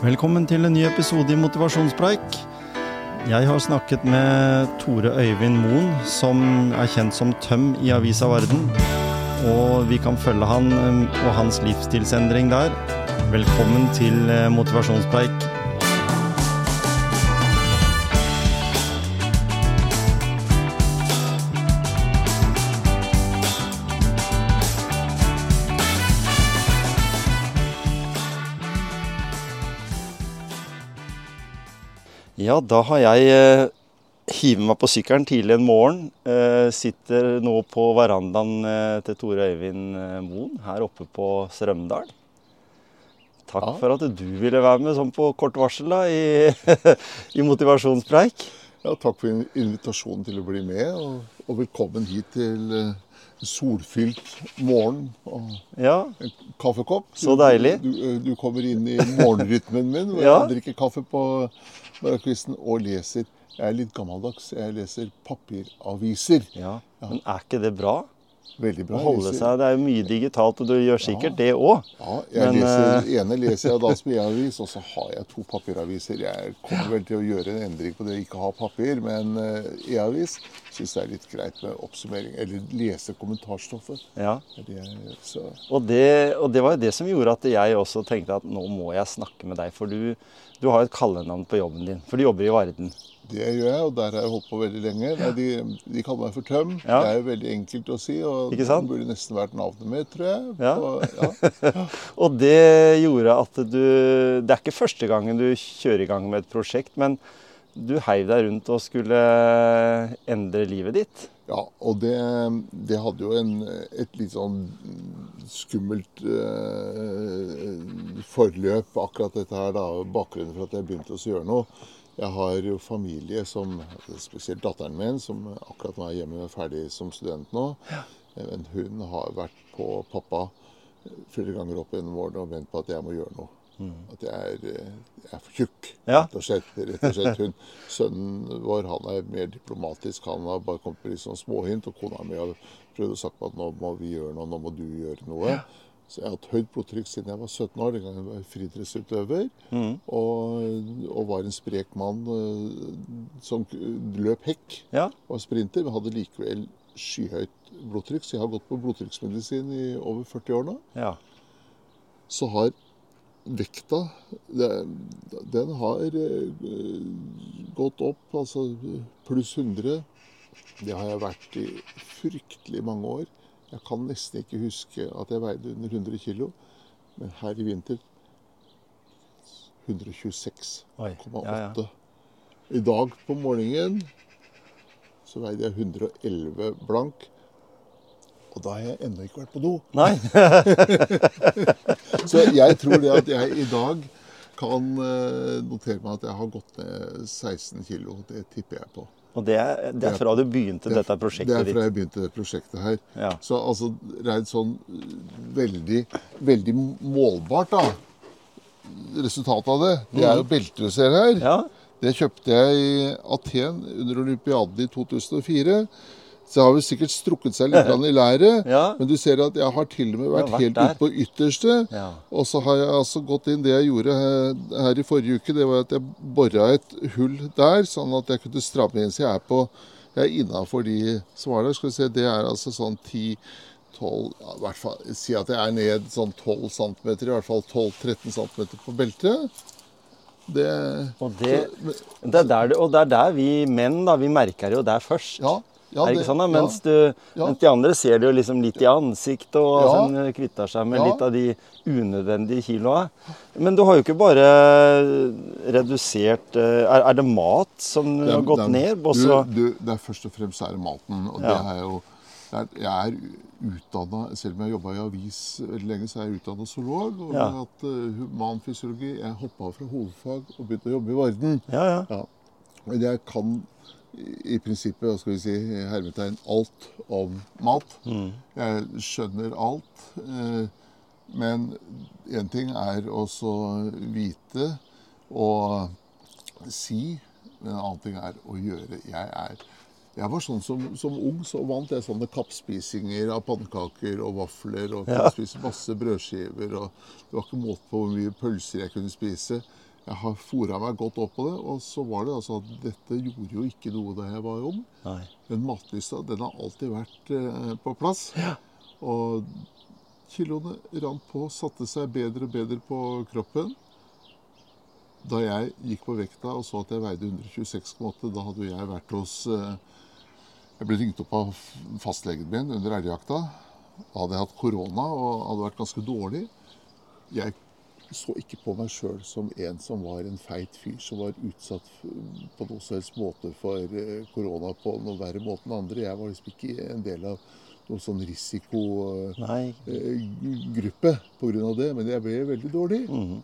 Velkommen til en ny episode i Motivasjonspreik. Jeg har snakket med Tore Øyvind Moen, som er kjent som Tøm i Avisa Varden. Og vi kan følge han eh, og hans livsstilsendring der. Velkommen til eh, Motivasjonspreik. Ja, da har jeg eh, hivet meg på sykkelen tidlig en morgen. Eh, sitter nå på verandaen eh, til Tore Øyvind Moen her oppe på Strømdal. Takk Ja. for at du ville være med sånn på kort varsel da, i, i motivasjonspreik. Ja, takk for invitasjonen til å bli med, og, og velkommen hit til eh, solfylt morgen og Ja, en kaffekopp. Så deilig. Du, du, du kommer inn i morgenrytmen min, og Ja. jeg drikker kaffe på morgenkvisten og leser. Jeg er litt gammeldags, jeg leser papiraviser. ja. Men er ikke det bra? Veldig Å holde seg, Det er jo mye digitalt, og du gjør sikkert det òg. Ja, jeg Men, leser, ene leser jeg da som e-avis, og så har jeg to papiraviser. Jeg kommer vel til å gjøre en endring på det å ikke ha papir, men eh, e-avis syns det er litt greit med oppsummering. Eller lese kommentarstoffet. Ja. Det er det jeg. Så Og det, og det var jo det som gjorde at jeg også tenkte at nå må jeg snakke med deg. For du, du har jo et kallenavn på jobben din. For du jobber i Varden. det gjør jeg, og der har jeg holdt på veldig lenge. Nei, de, de kaller meg for Tøm. Ja. Det er jo veldig enkelt å si, og det burde nesten vært navnet mitt, tror jeg. Ja. Og, ja. Og det gjorde at du Det er ikke første gangen du kjører i gang med et prosjekt, men du heiv deg rundt og skulle endre livet ditt. Ja, og det, det hadde jo en, et litt sånn skummelt eh, forløp, akkurat dette her. da, Bakgrunnen for at jeg begynte å gjøre noe. Jeg har jo familie, som, spesielt datteren min, som akkurat nå er hjemme ferdig som student nå. Men hun har vært på pappa flere ganger opp gjennom årene og ment på at jeg må gjøre noe. At jeg er, eh, jeg er for tjukk, Ja. rett og slett. Rett og slett. Hun, sønnen vår han er mer diplomatisk. Han har bare kommet med litt sånn småhint. Og kona mi har prøvd å sagt at nå må vi gjøre noe, nå må du gjøre noe. Så jeg har hatt høyt blodtrykk siden jeg var 17 år, den gangen jeg var friidrettsutøver. Og, og var en sprek mann eh, som løp hekk. Ja. Var sprinter, men hadde likevel skyhøyt blodtrykk. Så jeg har gått på blodtrykksmedisin i over 40 år nå. ja. Så har vekta Den har eh, gått opp, altså pluss 100. Det har jeg vært i fryktelig mange år. Jeg kan nesten ikke huske at jeg veide under 100 kg. Men her i vinter 126,8. Ja, ja. I dag på morgenen så veide jeg 111 blank. Og da har jeg ennå ikke vært på do. Nei. Så jeg tror det at jeg i dag kan eh, notere meg at jeg har gått ned 16 kg. Det tipper jeg på. Og det er, det er fra du begynte dette prosjektet? Det er fra jeg begynte det prosjektet her. Ja. Så altså rent sånn eh, veldig, veldig målbart, da. Resultatet av det, det er jo belter du ser her. Mm. Ja. Det kjøpte jeg i Aten under olympiaden i 2004. Så det har vel sikkert strukket seg litt i læret. Ja. Men du ser at jeg har til og med vært, vært helt der. ute på ytterste. Ja. Og så har jeg altså gått inn Det jeg gjorde her, her i forrige uke, det var at jeg bora et hull der, sånn at jeg kunne stramme inn. Så jeg er på Jeg er innafor de som var der. Skal vi se, det er altså sånn 10 12, ja, i hvert fall, Si at jeg er ned sånn 12 cm, i hvert fall 12-13 cm på beltet. Det Og det, det, er der, og det er der vi menn da, vi merker jo der først. Ja. Ja er det ikke sånn da? Mens, du, Ja. mens de andre ser det jo liksom litt i ansiktet og Ja. sånn, kvitter seg med Ja. litt av de unødvendige kiloene. Men du har jo ikke bare redusert eh, Er, er det mat som Det har gått det ned? Også, Du, du, det er først og fremst er det maten. Og det er jo er, Jeg er utdanna Selv om jeg jobba i avis veldig lenge, så er jeg utdanna zoolog. Og Ja. hatt eh, humanfysiologi. Jeg hoppa fra hovedfag og begynte å jobbe i Varden. ja, ja. Ja. Jeg kan i prinsippet, hva skal vi si, hermetegn, alt om mat. Jeg skjønner alt. eh, Men én ting er også vite og si, men en annen ting er å gjøre. Jeg er jeg var sånn som, som ung så vant jeg sånne kappspisinger av pannekaker og vafler. Og kunne Ja. spise masse brødskiver. og Det var ikke måte på hvor mye pølser jeg kunne spise. Jeg har fora meg godt opp på det. Og så var det altså at dette gjorde jo ikke noe da jeg var ung. Nei. Men matlysta, den har alltid vært eh, på plass. Ja. Og kiloene rant på, satte seg bedre og bedre på kroppen. Da jeg gikk på vekta og så at jeg veide 126,8, da hadde jeg vært hos eh, Jeg ble ringt opp av fastlegen min under elgjakta. Da hadde jeg hatt korona og hadde vært ganske dårlig. Jeg så ikke på meg sjøl som en som var en feit fyr som var utsatt på noen som helst måte for eh, korona på noen verre måte enn andre. Jeg var liksom ikke en del av noen sånn risikogruppe Nei. pga. det, men jeg ble veldig dårlig. Mm -hmm.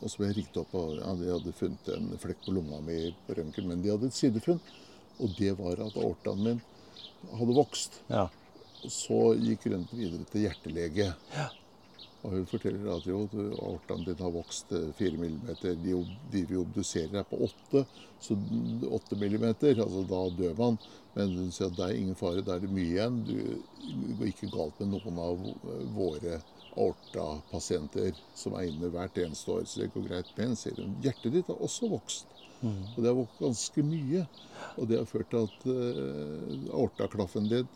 Og så ble jeg ringt opp, og ja, de hadde funnet en flekk på lunga mi på røntgen, men de hadde et sidefunn. Og det var at aortaen min hadde vokst. Ja. Og så gikk røntgen videre til hjertelege. Og hun forteller at jo, aortaen din har vokst eh, fire millimeter. De, de vi obduserer er på åtte, så d- åtte millimeter. Altså da dør man. Men hun sier at det er ingen fare, da er det mye igjen. Du, går ikke galt med noen av våre våre aortapasienter som er inne hvert eneste år. Så det går greit. Men sier hun, hjertet ditt har også vokst. Og det har vokst ganske mye. Og det har ført til at uh, aortaklaffen din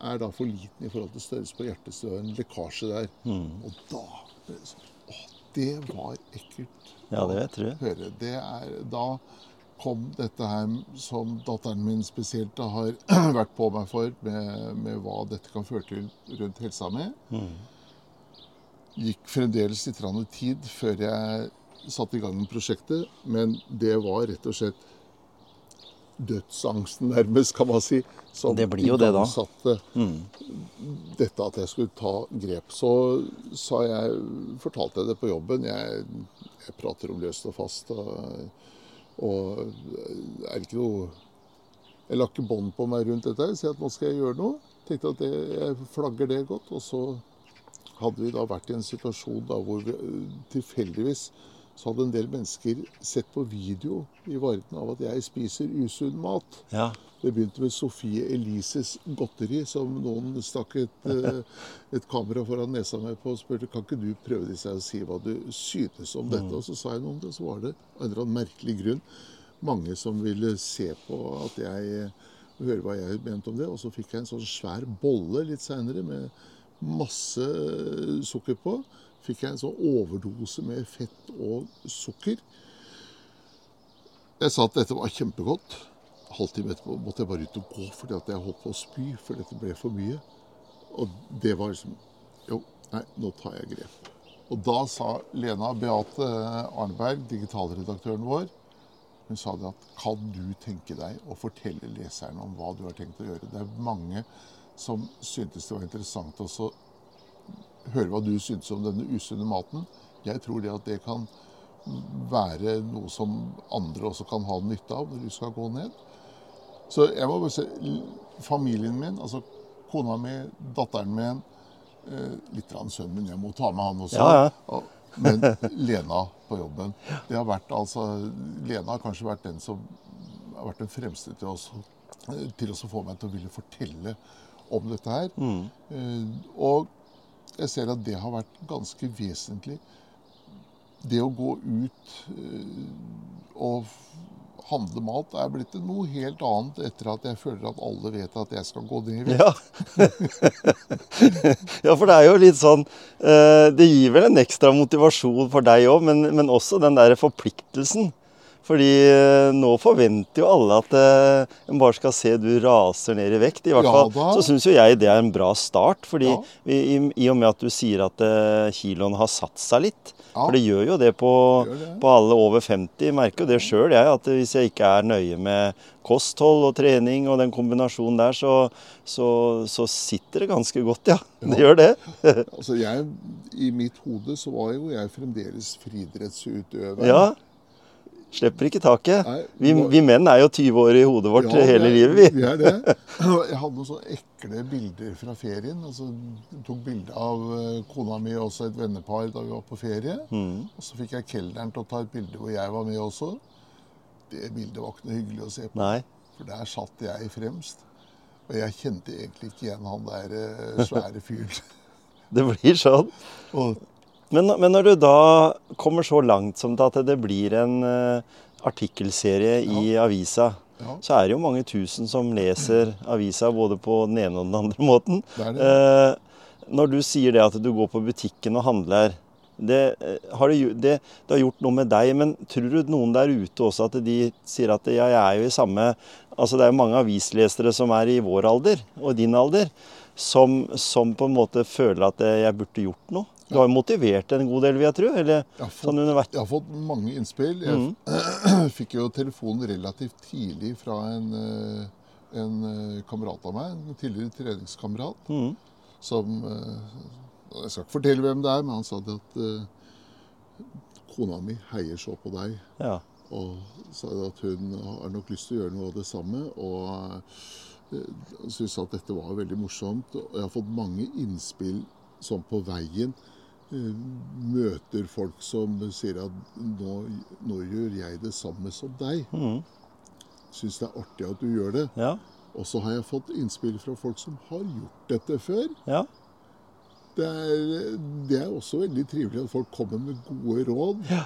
er da for liten i forhold til størrelse på hjertet, så det er en lekkasje der. Og da ble det sånn Å, det var ekkelt Ja, det vet å høre. Det er, da kom dette her som datteren min spesielt da har vært på meg for, med, med hva dette kan føre til rundt helsa mi. Gikk fremdeles litt tid før jeg satte i gang med prosjektet, men det var rett og slett dødsangsten, nærmest, kan man si, som Det blir jo det da. igangsatte dette at jeg skulle ta grep. Så sa jeg, fortalte jeg det på jobben. Jeg, jeg prater om løst og fast. Og, og er ikke noe Jeg la ikke bånd på meg rundt dette. Jeg Sier at nå skal jeg gjøre noe. Tenkte at det, jeg flagger det godt. Og så hadde vi da vært i en situasjon da hvor vi, tilfeldigvis så hadde en del mennesker sett på video i Varden av at jeg spiser usunn mat. Ja. Det begynte med Sofie Elises godteri, som noen stakk et, eh, et kamera foran nesa mi på og spurte kan ikke du prøve disse og si hva du synes om dette. Og så sa jeg noe om det, så var det av en eller annen merkelig grunn mange som ville se på at jeg høre hva jeg mente om det. Og så fikk jeg en sånn svær bolle litt seinere med masse sukker på. Fikk jeg en sånn overdose med fett og sukker. Jeg sa at dette var kjempegodt. Halvtime etterpå måtte jeg bare ut og gå fordi at jeg holdt på å spy, for dette ble for mye. Og det var liksom Jo, nei, nå tar jeg grep. Og da sa Lena Beate Arneberg, digitalredaktøren vår, hun sa det at kan du tenke deg å fortelle leserne om hva du har tenkt å gjøre? Det er mange som syntes det var interessant å høre hva du syntes om denne usunne maten. Jeg tror det at det kan være noe som andre også kan ha nytte av når du skal gå ned. Så jeg må bare se familien min, altså kona mi, datteren min, litt litt en sønnen min, jeg må ta med han også. Ja, ja. Men Lena på jobben. Det har vært altså Lena har kanskje vært den som har vært den fremste til, oss, til å få meg til å ville fortelle om dette her. Mm. Og jeg ser at det har vært ganske vesentlig. Det å gå ut eh, og handle mat er blitt noe helt annet etter at jeg føler at alle vet at jeg skal gå ned i vekt. Ja. ja, for det er jo litt sånn eh, Det gir vel en ekstra motivasjon for deg òg, men, men også den der forpliktelsen. Fordi eh, nå forventer jo alle at eh, en bare skal se du raser ned i vekt. I hvert fall ja, så syns jo jeg det er en bra start. Fordi Ja. i, i, i og med at du sier at eh, kiloen har satt seg litt. Ja. For det gjør jo det på, Gjør det. på alle over 50. Jeg merker jo det sjøl, jeg. At hvis jeg ikke er nøye med kosthold og trening og den kombinasjonen der, så, så, så sitter det ganske godt, ja. Det gjør det. Altså jeg, I mitt hode så var jo jeg fremdeles friidrettsutøver. Ja. Slipper ikke taket. Nei, Vi, vi menn er jo 20 år i hodet vårt Ja, hele det- livet, vi. Vi er det. Jeg hadde noen sånne ekle bilder fra ferien. Altså, jeg tok bilde av eh, kona mi og også et vennepar da vi var på ferie. Mm. Og så fikk jeg kelneren til å ta et bilde hvor jeg var med også. Det bildet var ikke noe hyggelig å se på, Nei. for der satt jeg fremst. Og jeg kjente egentlig ikke igjen han der eh, svære fyren. Det blir sånn. Og Men, men, når du da kommer så langt som at det blir en uh, artikkelserie ja. i avisa, ja. så er det jo mange tusen som leser avisa både på den ene og den andre måten. Det det. Uh, når du sier det at du går på butikken og handler, det uh, har, det, det, det har, gjort noe med deg. Men tror du noen der ute også at de sier at ja, jeg er jo i samme Altså det er jo mange avislesere som er i vår alder og din alder, som, som på en måte føler at jeg burde gjort noe? Du har jo motivert en god del, vil jeg tro? Eller, jeg, har fått, sånn jeg har fått mange innspill. Jeg mm. fikk jo telefon relativt tidlig fra en, eh, en eh, kamerat av meg, en tidligere treningskamerat, mm. som eh, Jeg skal ikke fortelle hvem det er, men han sa det at kona mi heier så på deg. Ja. Og sa at hun har nok lyst til å gjøre noe av det samme. Og syntes at dette var veldig morsomt. Og jeg har fått mange innspill sånn på veien møter folk som sier at nå, nå, gjør jeg det samme som deg. Mm. Syns det er artig at du gjør det. Ja. Og så har jeg fått innspill fra folk som har gjort dette før. Ja. Det, er, det, er, også veldig trivelig at folk kommer med gode råd. Ja.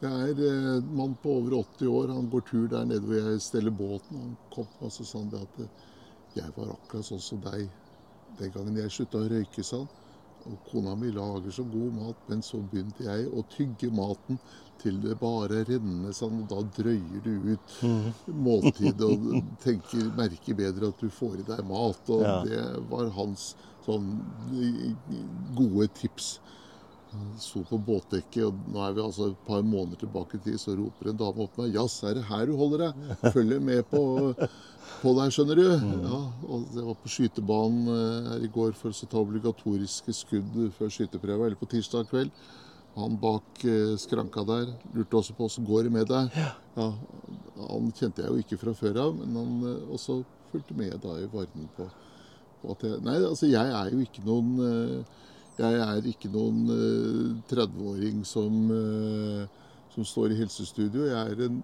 Det er en eh, mann på over 80 år, han går tur der nede hvor jeg steller båten. Han kom og så sa han det at eh, jeg var akkurat sånn som deg den gangen jeg slutta å røyke, sa han. Og kona mi lager så god mat, men så begynte jeg å tygge maten til det bare renner sånn, og da drøyer du ut mm. måltidet og tenker, merker bedre at du får i deg mat. Og ja. det var hans sånn gode tips. Sto på båtdekket, og nå er vi altså et par måneder tilbake i tid, så roper en dame opp meg 'Jazz, er det her du holder deg?' Følger med på, på deg, skjønner du. Mm. Ja, og Jeg var på skytebanen eh, her i går for å ta obligatoriske skudd før skyteprøva, eller på tirsdag kveld. Han bak eh, skranka der lurte også på åssen går det med deg. Ja, han kjente jeg jo ikke fra før av, men han eh, også fulgte med da i varmen på, på at jeg Nei, altså jeg er jo ikke noen jeg er ikke noen 30-åring eh, som, eh, som, står i helsestudio. Jeg er en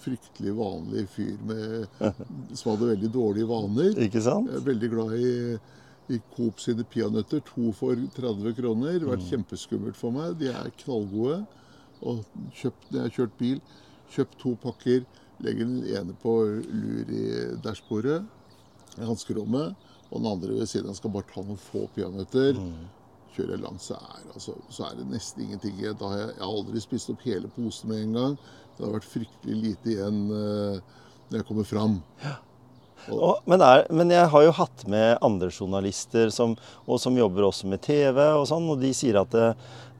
fryktelig vanlig fyr med, som hadde veldig dårlige vaner. Ikke sant? Jeg er veldig glad i, i Coop sine peanøtter. To for 30 kroner. Det har vært mm. kjempeskummelt for meg. De er knallgode. Og kjøpt, når jeg har kjørt bil, kjøpt to pakker. Legger den ene på lur i dashbordet, hanskerommet. Og den andre ved siden av skal bare ta noen få peanøtter. Mm kjører jeg langt, så er, altså, så er, det nesten ingenting igjen. Da har jeg, jeg har aldri spist opp hele posen med en gang. Det har vært fryktelig lite igjen uh, når jeg kommer fram. Ja. Og, men, er, men, jeg har jo hatt med andre journalister som, og som jobber også med TV, og sånn, og de sier at det,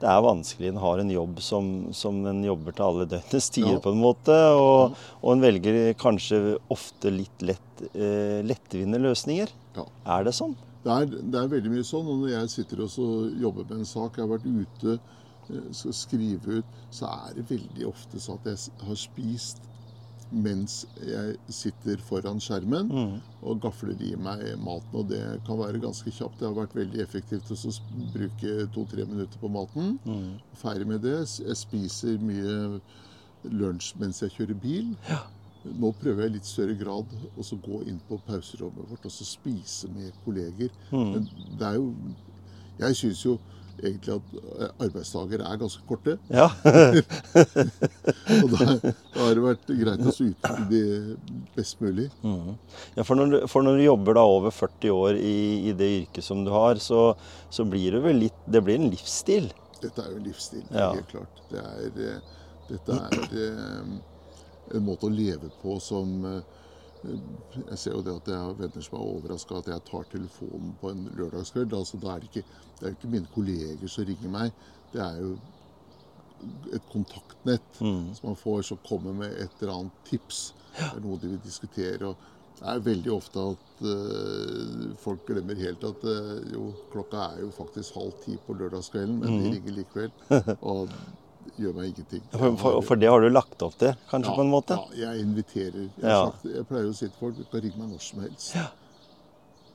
det er vanskelig. En har en jobb som, som en jobber til alle døgnets tider, ja. på en måte. Og, ja. og, en velger kanskje ofte litt lett, eh, lettvinte løsninger. Er det sånn? Det er, det er, veldig mye sånn. Og når jeg sitter og jobber med en sak, jeg har vært ute, eh, skal skrive ut, så er det veldig ofte sånn at jeg har spist mens jeg sitter foran skjermen mm. og gafler i meg maten. Og det kan være ganske kjapt. Det har vært veldig effektivt å bruke to-tre minutter på maten. Mm. Ferdig med det. Jeg spiser mye lunsj mens jeg kjører bil. Ja. Nå prøver jeg i litt større grad å gå inn på pauserommet vårt og spise med kolleger. Mm. Men det er jo Jeg syns jo egentlig at eh, arbeidsdager er ganske korte. Ja. og da, da, har det vært greit å utnytte det best mulig. Mm. Ja, for når, du, for når, du, jobber da over 40 år i, i det yrket som du har, så, så, blir det vel litt Det blir en livsstil? Dette er jo en livsstil, ja. helt klart. Det er, eh, dette er en måte å leve på som eh, Jeg ser jo det at jeg har venner som er overraska at jeg tar telefonen på en lørdagskveld. Altså, da er det, ikke, det er jo ikke mine kolleger som ringer meg. Det er jo et kontaktnett mm. som man får, som kommer med et eller annet tips. Det er noe de vil diskutere. og det er veldig ofte at uh, folk glemmer helt at uh, jo, klokka er jo faktisk halv ti på lørdagskvelden, men mm. de ringer likevel. Og gjør meg ingenting. For, for, for, det har du lagt opp til, kanskje, ja, på en måte? Ja, jeg inviterer. Jeg, ja. sagt, jeg pleier å si til folk du kan ringe meg når som helst. Ja.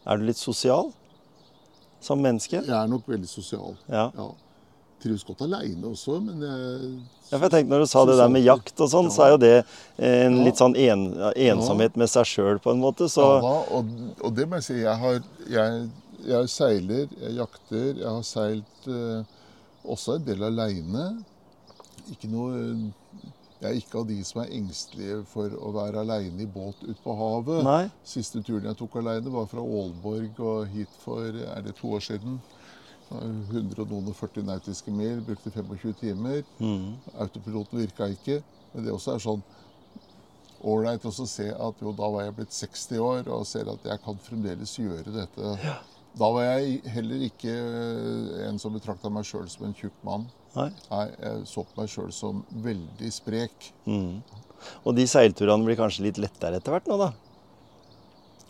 Er du litt sosial som menneske? Jeg er nok veldig sosial. Ja. ja. Trives godt aleine også, men jeg ja, for jeg tenkte Når du sa det der med jakt og sånn, så er jo det en litt sånn en, ensomhet med seg sjøl, på en måte. Så... Ja, og, og, det må jeg si. Jeg, har, jeg, jeg seiler, jeg jakter. Jeg har seilt eh, også en del aleine. Ikke noe Jeg er ikke av de som er engstelige for å være aleine i båt ute på havet. Nei. Siste turen jeg tok aleine, var fra Aalborg og hit for er det to år siden. 100 og noen og 40 nautiske mil. Brukte 25 timer. Mm. Autopiloten virka ikke. Men det også er sånn ålreit å se at jo, da var jeg blitt 60 år og ser at jeg kan fremdeles gjøre dette. Da var jeg heller ikke eh, en som betrakta meg sjøl som en tjukk mann. Nei. Nei, jeg så på meg sjøl som veldig sprek. Mm. Og de seilturene blir kanskje litt lettere etter hvert nå, da?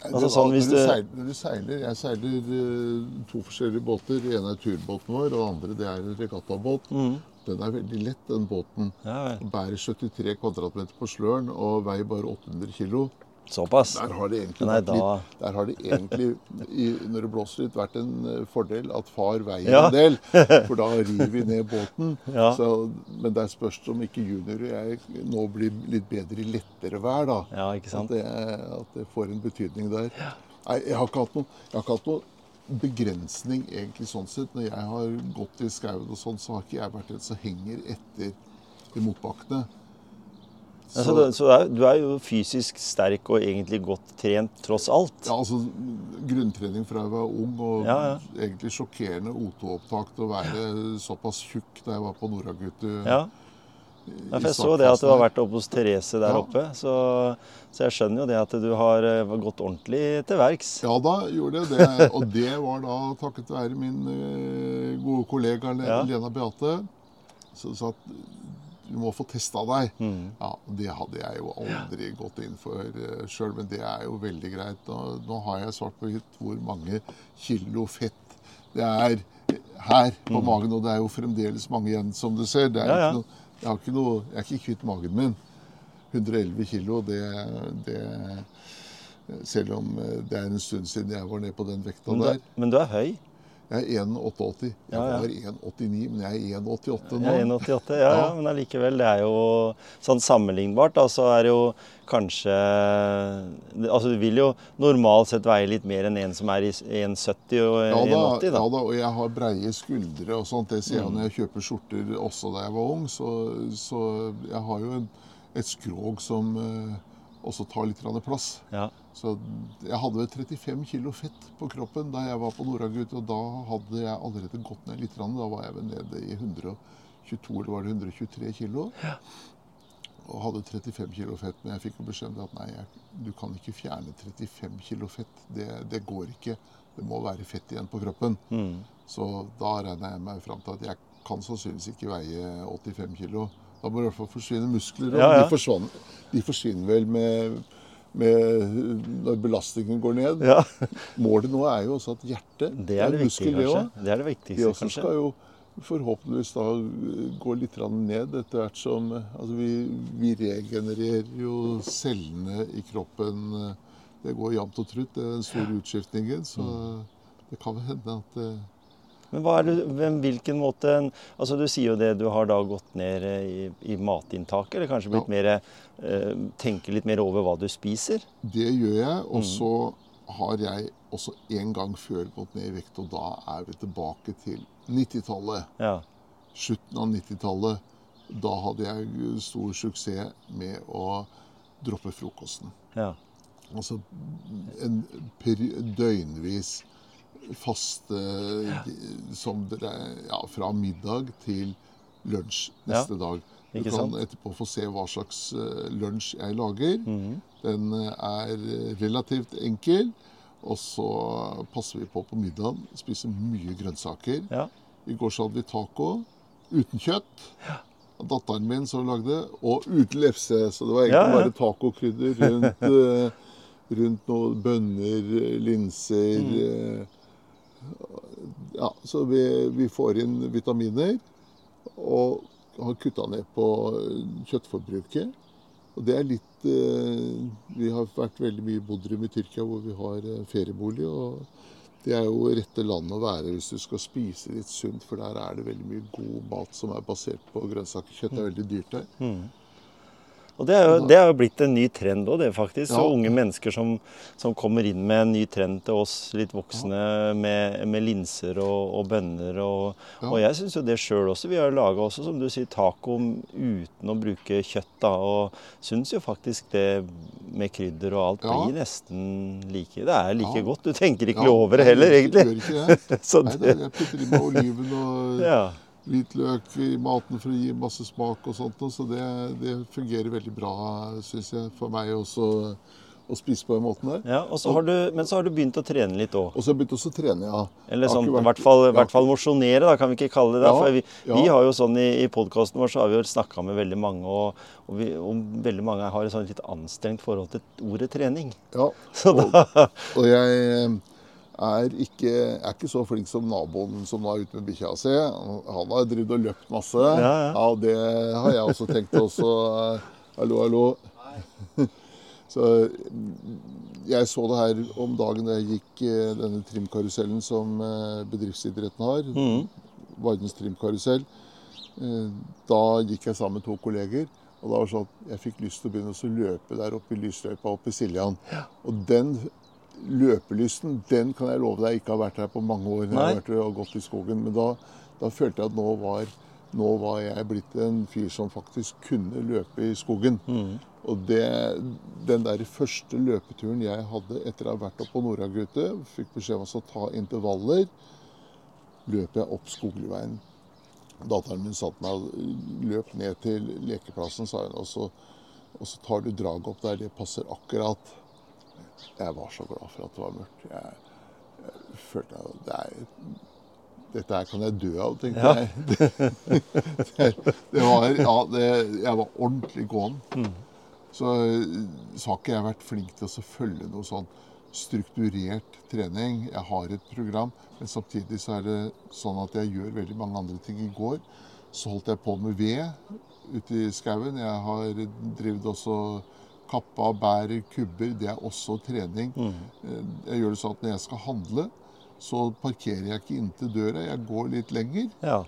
Altså, sånn når, du seiler, når du seiler Jeg seiler eh, to forskjellige båter. Den ene er turbåten vår, og den andre det er en regattabåt. Mm. Den er veldig lett, den båten. Ja. Bærer 73 kvadratmeter på sløren og veier bare 800 kilo. Såpass? Der har det egentlig, Nei, litt, har det egentlig i, når det blåser litt, vært en eh, fordel at far veier Ja. en del. For da river vi ned båten. Ja. Så, men der spørs det om ikke junior og jeg nå blir litt bedre i lettere vær. da. Ja, ikke At sant? det, at det får en betydning der. Nei, jeg har ikke hatt noe, jeg har ikke hatt noe begrensning egentlig sånn sett. Når jeg har gått i skauen og sånn, så har ikke jeg vært en som henger etter i motbakkene. Ja, så du, så er, du er jo fysisk sterk og egentlig godt trent tross alt. Ja, altså Grunntrening fra jeg var ung, og Ja, ja. egentlig sjokkerende O2-opptak til å være såpass tjukk da jeg var på Noragutu. Ja. Ja, jeg så det at du har vært oppe hos Therese der Ja. oppe. Så, så jeg skjønner jo det at du har eh, gått ordentlig til verks. Ja da, gjorde jeg det. Og det var da takket være min eh, gode kollega Lena Ja. Beate. Så, sa at du må få testa deg. Mm. Ja, Det hadde jeg jo aldri gått inn for uh, sjøl, men det er jo veldig greit. Nå, nå har jeg svart på hvitt hvor mange kilo fett det er her på magen, og det er jo fremdeles mange igjen, som du ser. Det er Mm. Ja, ja. Noe, jeg, noe, jeg er ikke kvitt magen min. 111 kilo, det, det Selv om eh, det er en stund siden jeg var nede på den vekta Men du, der. er- men du er høy. Jeg er 1,88. Jeg Ja, ja. var 1,89, men jeg er 1,88 nå. Jeg er 1,88, ja, ja, men allikevel, det er jo sånn sammenlignbart. Da, så er det jo kanskje Altså du vil jo normalt sett veie litt mer enn en som er i 1,70 og Ja da, 1,80, da. ja da, og jeg har breie skuldre og sånt. Det ser jeg når jeg kjøper skjorter også da jeg var ung. Så, så jeg har jo en, et skrog som eh, også tar litt plass. Ja. Så jeg hadde vel 35 kg fett på kroppen da jeg var på Noragut, og da hadde jeg allerede gått ned litt. Da var jeg vel nede i 122 eller var det 123 kilo. Og hadde 35 kg fett, men jeg fikk jo beskjed om at nei, jeg, du kan ikke fjerne 35 kg fett. Det, det går ikke. Det må være fett igjen på kroppen. Mm. Så da regna jeg meg fram til at jeg kan sannsynligvis ikke veie 85 kilo. Da må i hvert fall forsvinne muskler. Og Ja, ja. De, de forsvinner vel med, med når belastningen går ned. ja. Målet nå er jo også at hjertet Det er det er muskel, det òg. Det er det De viktigste, også kanskje. skal jo forhåpentligvis da gå litt ned etter hvert som Altså vi, vi regenererer jo cellene i kroppen. Det går jevnt og trutt, det er den store utskiftningen. Så Mm. det kan hende at eh, Men hva er det, hvem, hvilken måte altså Du sier jo det, du har da gått ned eh, i, i matinntaket, eller kanskje blitt Ja. mer eh, Tenker litt mer over hva du spiser? Det gjør jeg. Og Mm. så har jeg også en gang før gått ned i vekt, og da er vi tilbake til 90-tallet. Ja. Slutten av 90-tallet. Da hadde jeg stor suksess med å droppe frokosten. ja. Altså en døgnvis faste som dere, ja, fra middag til lunsj neste dag. Du kan sant? etterpå få se hva slags eh, lunsj jeg lager. Mhm. Den eh, er relativt enkel. Og så passer vi på på middagen. Spiser mye grønnsaker. ja. I går så hadde vi taco uten kjøtt. Datteren min som lagde, og uten lefse. Så det var egentlig Ja, ja. bare tacokrydder rundt, eh, rundt noen bønner, linser Mm. Ja, så vi, vi får inn vitaminer. Og har kutta ned på kjøttforbruket. Og det er litt eh, Vi har vært veldig mye i Bodrum i Tyrkia, hvor vi har eh, feriebolig. og det er jo rette landet å være hvis du skal spise litt sunt, for der er det veldig mye god mat som er basert på grønnsaker. Kjøtt er veldig dyrt der. Og det er jo, det er jo blitt en ny trend òg, det faktisk. Så unge mennesker som, som kommer inn med en ny trend til oss litt voksne med, med linser og, og bønner. Og, og jeg syns jo det sjøl også. Vi har laga også, som du sier, taco uten å bruke kjøtt. da, Og syns jo faktisk det med krydder og alt blir nesten like. Det er like godt. Du tenker ikke Ja, over det heller, egentlig. Gjør ikke det. Så Nei, det, da, jeg putter i meg oliven og ja. Hvitløk i maten for å gi masse smak og sånt. Så det, det fungerer veldig bra, syns jeg, for meg også å spise på den måten der. ja så har du, men så har du begynt å trene litt òg. Og så har jeg begynt også å trene, ja. Eller sånn, vært, i hvert fall, ja. fall mosjonere, da, kan vi ikke kalle det det. Ja, For vi, ja. vi har jo sånn i, i podkasten vår så har vi jo snakka med veldig mange, og, og, vi, og veldig mange har et sånn litt anstrengt forhold til ordet trening. ja. Så Og, da og jeg eh, er ikke, er ikke så flink som naboen som nå er ute med bikkja si. Han har drevet og løpt masse. Ja, ja. ja, det har jeg også tenkt også. Hallo, hallo. Så jeg så det her om dagen da jeg gikk eh, denne trimkarusellen som eh, bedriftsidretten har. Mm. Vardens trimkarusell. Eh, Da gikk jeg sammen med to kolleger. Og da var det sånn at jeg fikk lyst til å begynne å løpe der oppe i lysløypa oppe i Siljan. Og den løpelysten, den kan jeg love deg ikke har vært her på mange år. når jeg har vært og gått i skogen. Men da, da følte jeg at nå var, nå var jeg blitt en fyr som faktisk kunne løpe i skogen. Mm. Og det, den der første løpeturen jeg hadde etter å ha vært oppe på Nordagutet, fikk beskjed om å ta intervaller, løp jeg opp Skogliveien. Datteren min satt meg løp ned til lekeplassen, sa hun. Og så, og så tar du draget opp der. Det passer akkurat. Jeg var så glad for at det var mørkt. Jeg, jeg følte at det er, dette her kan jeg dø av, tenkte Ja. jeg. Det, det, var, ja, det, jeg var ordentlig gåen. Så, så har ikke jeg vært flink til å følge noe sånn strukturert trening. Jeg har et program, men samtidig så er det sånn at jeg gjør veldig mange andre ting. I går så holdt jeg på med ved ute i skauen. Jeg har drevet også kappa, bær, kubber. Det er også trening. Mm. Jeg gjør det sånn at når jeg skal handle, så parkerer jeg ikke inntil døra. Jeg går litt lenger. Ja.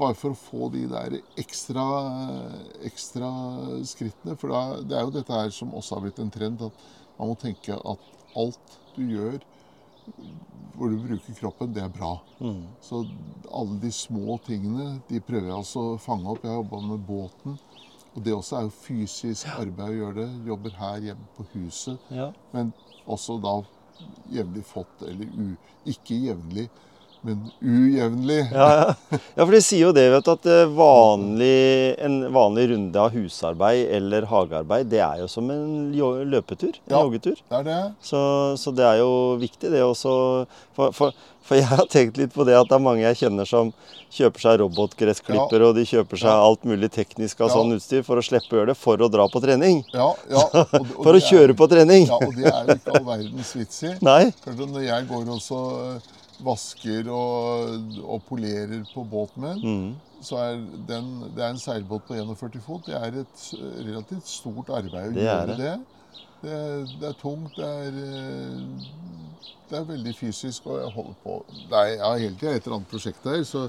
Bare for å få de der ekstra, ekstra skrittene. For da, det er jo dette her som også har blitt en trend, at man må tenke at alt du gjør hvor du bruker kroppen, det er bra. Mm. Så alle de små tingene, de prøver jeg altså å fange opp. Jeg har jobba med båten. Og det også er jo fysisk arbeid å gjøre det. Jobber her hjemme på huset. ja. Men også da jevnlig fått, eller u, ikke jevnlig, men ujevnlig. Ja, ja. ja, for de sier jo det, vet du, at eh, vanlig, en vanlig runde av husarbeid eller hagearbeid, det er jo som en løpetur. En Ja. joggetur. Det er det. Så, så det er jo viktig, det også. For, for, for jeg har tenkt litt på det at det er mange jeg kjenner som kjøper seg robotgressklipper, og de kjøper seg alt mulig teknisk av Ja. sånn utstyr for å slippe å gjøre det, for å dra på trening. Ja, ja. og og For å kjøre er- på trening. Ja, og det er jo ikke all verdens vits i. Når jeg går og så vasker og, og polerer på båt med. Mm. så er den, det er en seilbåt på 41 fot. Det er et relativt stort arbeid å Det gjøre det. det. Det, det er tungt, det er, eh, det er veldig fysisk, og jeg holder på Nei, jeg har hele tida et eller annet prosjekt her, så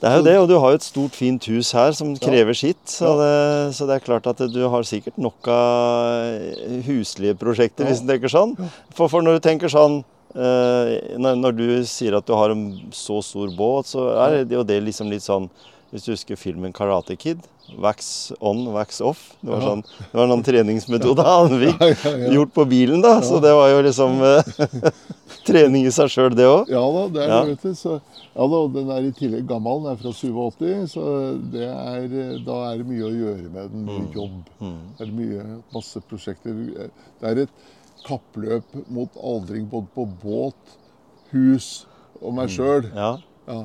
Det er jo det, og du har jo et stort, fint hus her som krever sitt. Så, det, så det er klart at du har sikkert nok av huslige prosjekter, hvis du tenker sånn. For, for når du tenker sånn når, når du sier at du har en så stor båt, så er det jo det liksom litt sånn Hvis du husker filmen 'Karate Kid'. Wax on, wax off. Det var, sånn, det var noen treningsmetode han fikk gjort på bilen, da. Så det var jo liksom eh, trening i seg sjøl, det òg. Ja da, det er det, vet du. Så, ja da, den er i tillegg gammel. Den er fra 87, så det er, da er det mye å gjøre med den. Mye jobb. Det er mye, masse prosjekter. Det er et kappløp mot aldring både på båt, hus og meg sjøl. Ja. Ja.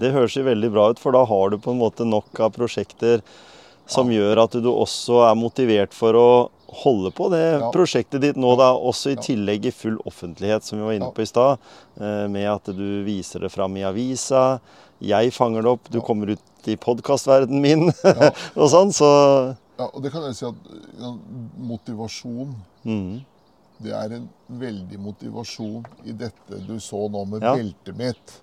Det høres jo veldig bra ut, for da har du på en måte nok av prosjekter som gjør at du også er motivert for å holde på det Ja. prosjektet ditt nå, da, også i Ja. tillegg i full offentlighet, som vi var inne Ja. på i stad. eh, Med at du viser det fram i avisa. Jeg fanger det opp, du Ja. kommer ut i podkastverdenen min Ja. og sånn. Så ja, og det kan jeg si at motivasjon mm, Det er en veldig motivasjon i dette du så nå med Ja. beltet mitt.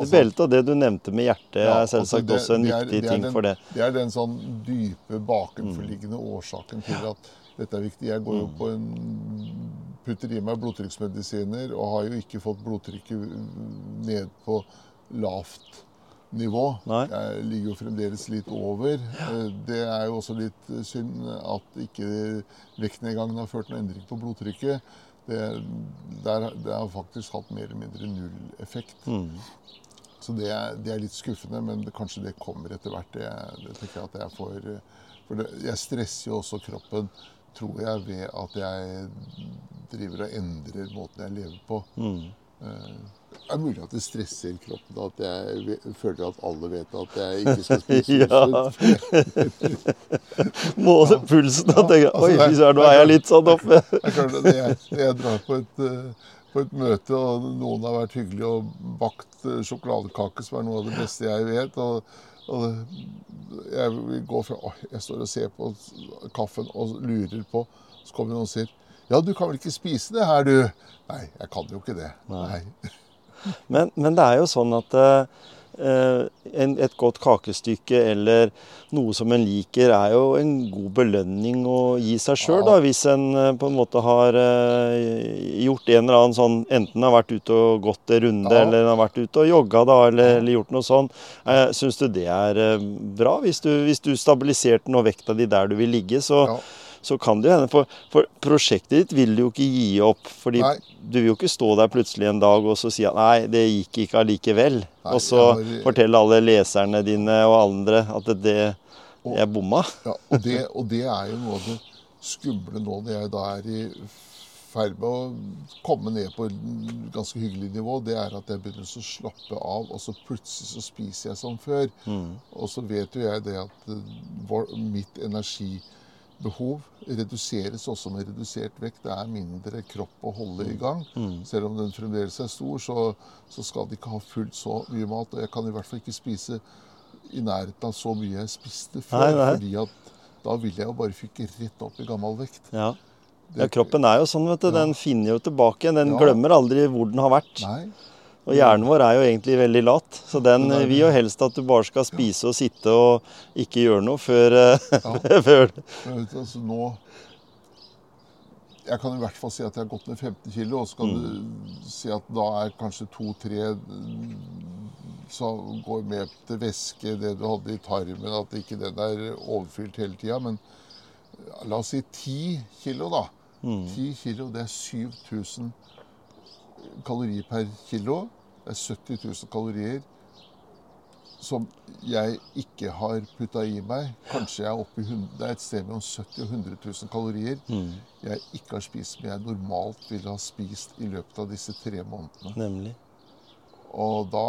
det beltet og det du nevnte med hjertet, Ja, er selvsagt altså det- også en det er- viktig det ting den- for det. Det er den sånn dype bakenforliggende årsaken til at dette er viktig. Jeg går jo på en putter i meg blodtrykksmedisiner og har jo ikke fått blodtrykket ned på lavt nivå. Nei. Jeg ligger jo fremdeles litt over. Eh, Det er jo også litt synd at ikke vektnedgangen har ført noen endring på blodtrykket. Det, der, det har faktisk hatt mer eller mindre null effekt. Mm. Så det er, det er litt skuffende, men det, kanskje det kommer etter hvert. Det, det tenker jeg at jeg får eh, For jeg stresser jo også kroppen, tror jeg, ved at jeg driver og endrer måten jeg lever på. Mm. Eh, Det er mulig at det stresser kroppen, at jeg føler at alle vet at jeg ikke skal spise Ja. sunt. Måle pulsen og tenke altså, Oi, fy søren, nå er jeg litt sånn oppe. Når jeg, jeg drar på et, eh, på et møte, og noen har vært hyggelige og bakt eh, sjokoladekake, som er noe av det beste jeg vet og, og jeg vil gå fra Oi, jeg står og ser på kaffen og lurer på Så kommer noen og sier Ja, du kan vel ikke spise det her, du? Nei, jeg kan jo ikke det. Nei. Men, men det er jo sånn at eh, en, et godt kakestykke eller noe som en liker, er jo en god belønning å gi seg sjøl, Ja. hvis en eh, på en måte har eh, gjort en eller annen sånn Enten har vært ute og gått en runde, Ja. eller har vært ute og jogga, da, eller, eller gjort noe sånn. Eh, Syns du det er eh, bra? Hvis du, hvis du stabiliserte noe vekta di der du vil ligge, så, Ja. Så kan det hende. For, for prosjektet ditt vil du jo ikke gi opp. fordi Nei. du vil jo ikke stå der plutselig en dag og så si at nei, det gikk ikke allikevel. Nei, og så ja, det... fortelle alle leserne dine og andre at det, det jeg bomma. Ja, og, det, og det er jo noe av det skumle nå når jeg da er i ferd med å komme ned på et ganske hyggelig nivå, det er at jeg begynner å slappe av, og så plutselig så spiser jeg som før. Og så vet jo jeg det at mitt vår, energibehov reduseres også med redusert vekt. Det er mindre kropp å holde i gang. Selv om den fremdeles er stor, så, så skal de ikke ha fullt så mye mat. Og jeg kan i hvert fall ikke spise i nærheten av så mye jeg spiste før. Nei, nei. fordi at da vil jeg jo bare fyke rett opp i gammel vekt. Ja. Ja, kroppen er jo sånn, vet du. Den finner jo tilbake igjen. Den Ja. glemmer aldri hvor den har vært. Nei. Og hjernen vår er jo egentlig veldig lat. Så den vil jo helst at du bare skal spise og sitte og ikke gjøre noe før, ja. før vet altså nå Jeg kan i hvert fall si at jeg har gått ned 15 kg, og så kan du si at da er kanskje to-tre som går med til væske, det du hadde i tarmen, at ikke den er overfylt hele tida. Men la oss si 10 kg, da. 10 kg, det er 7000 kalorier per kilo. Det er 70 000 kalorier som jeg ikke har putta i meg. Kanskje jeg er oppe i 100, det er et sted mellom 70 og 100 000 kalorier jeg ikke har spist, som jeg normalt ville ha spist i løpet av disse tre månedene. Nemlig. Og da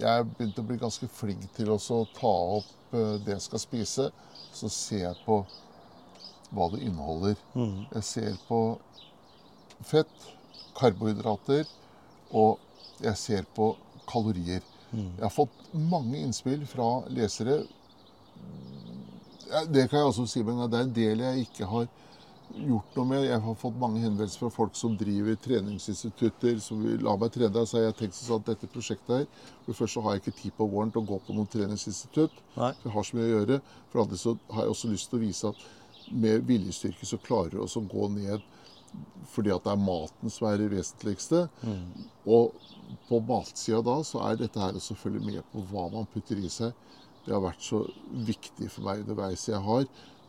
Jeg begynte å bli ganske flink til å ta opp eh, det jeg skal spise. Så ser jeg på hva det inneholder. Jeg ser på fett, karbohydrater, og jeg ser på kalorier. Jeg har fått mange innspill fra lesere. Det kan jeg også si, men det er en del jeg ikke har gjort noe med. Jeg har fått mange henvendelser fra folk som driver treningsinstitutter. som vil la meg trene. Så har jeg tenkt sånn at dette prosjektet her For det første så har jeg ikke tid på våren til å gå på noen treningsinstitutt. Nei. For jeg har så mye å gjøre. For andre så har jeg også lyst til å vise at med viljestyrke så klarer du også å gå ned fordi at det er maten som er det vesentligste. Og på matsida da så er dette her å selvfølgelig med på hva man putter i seg. Det har vært så viktig for meg underveis. Jeg har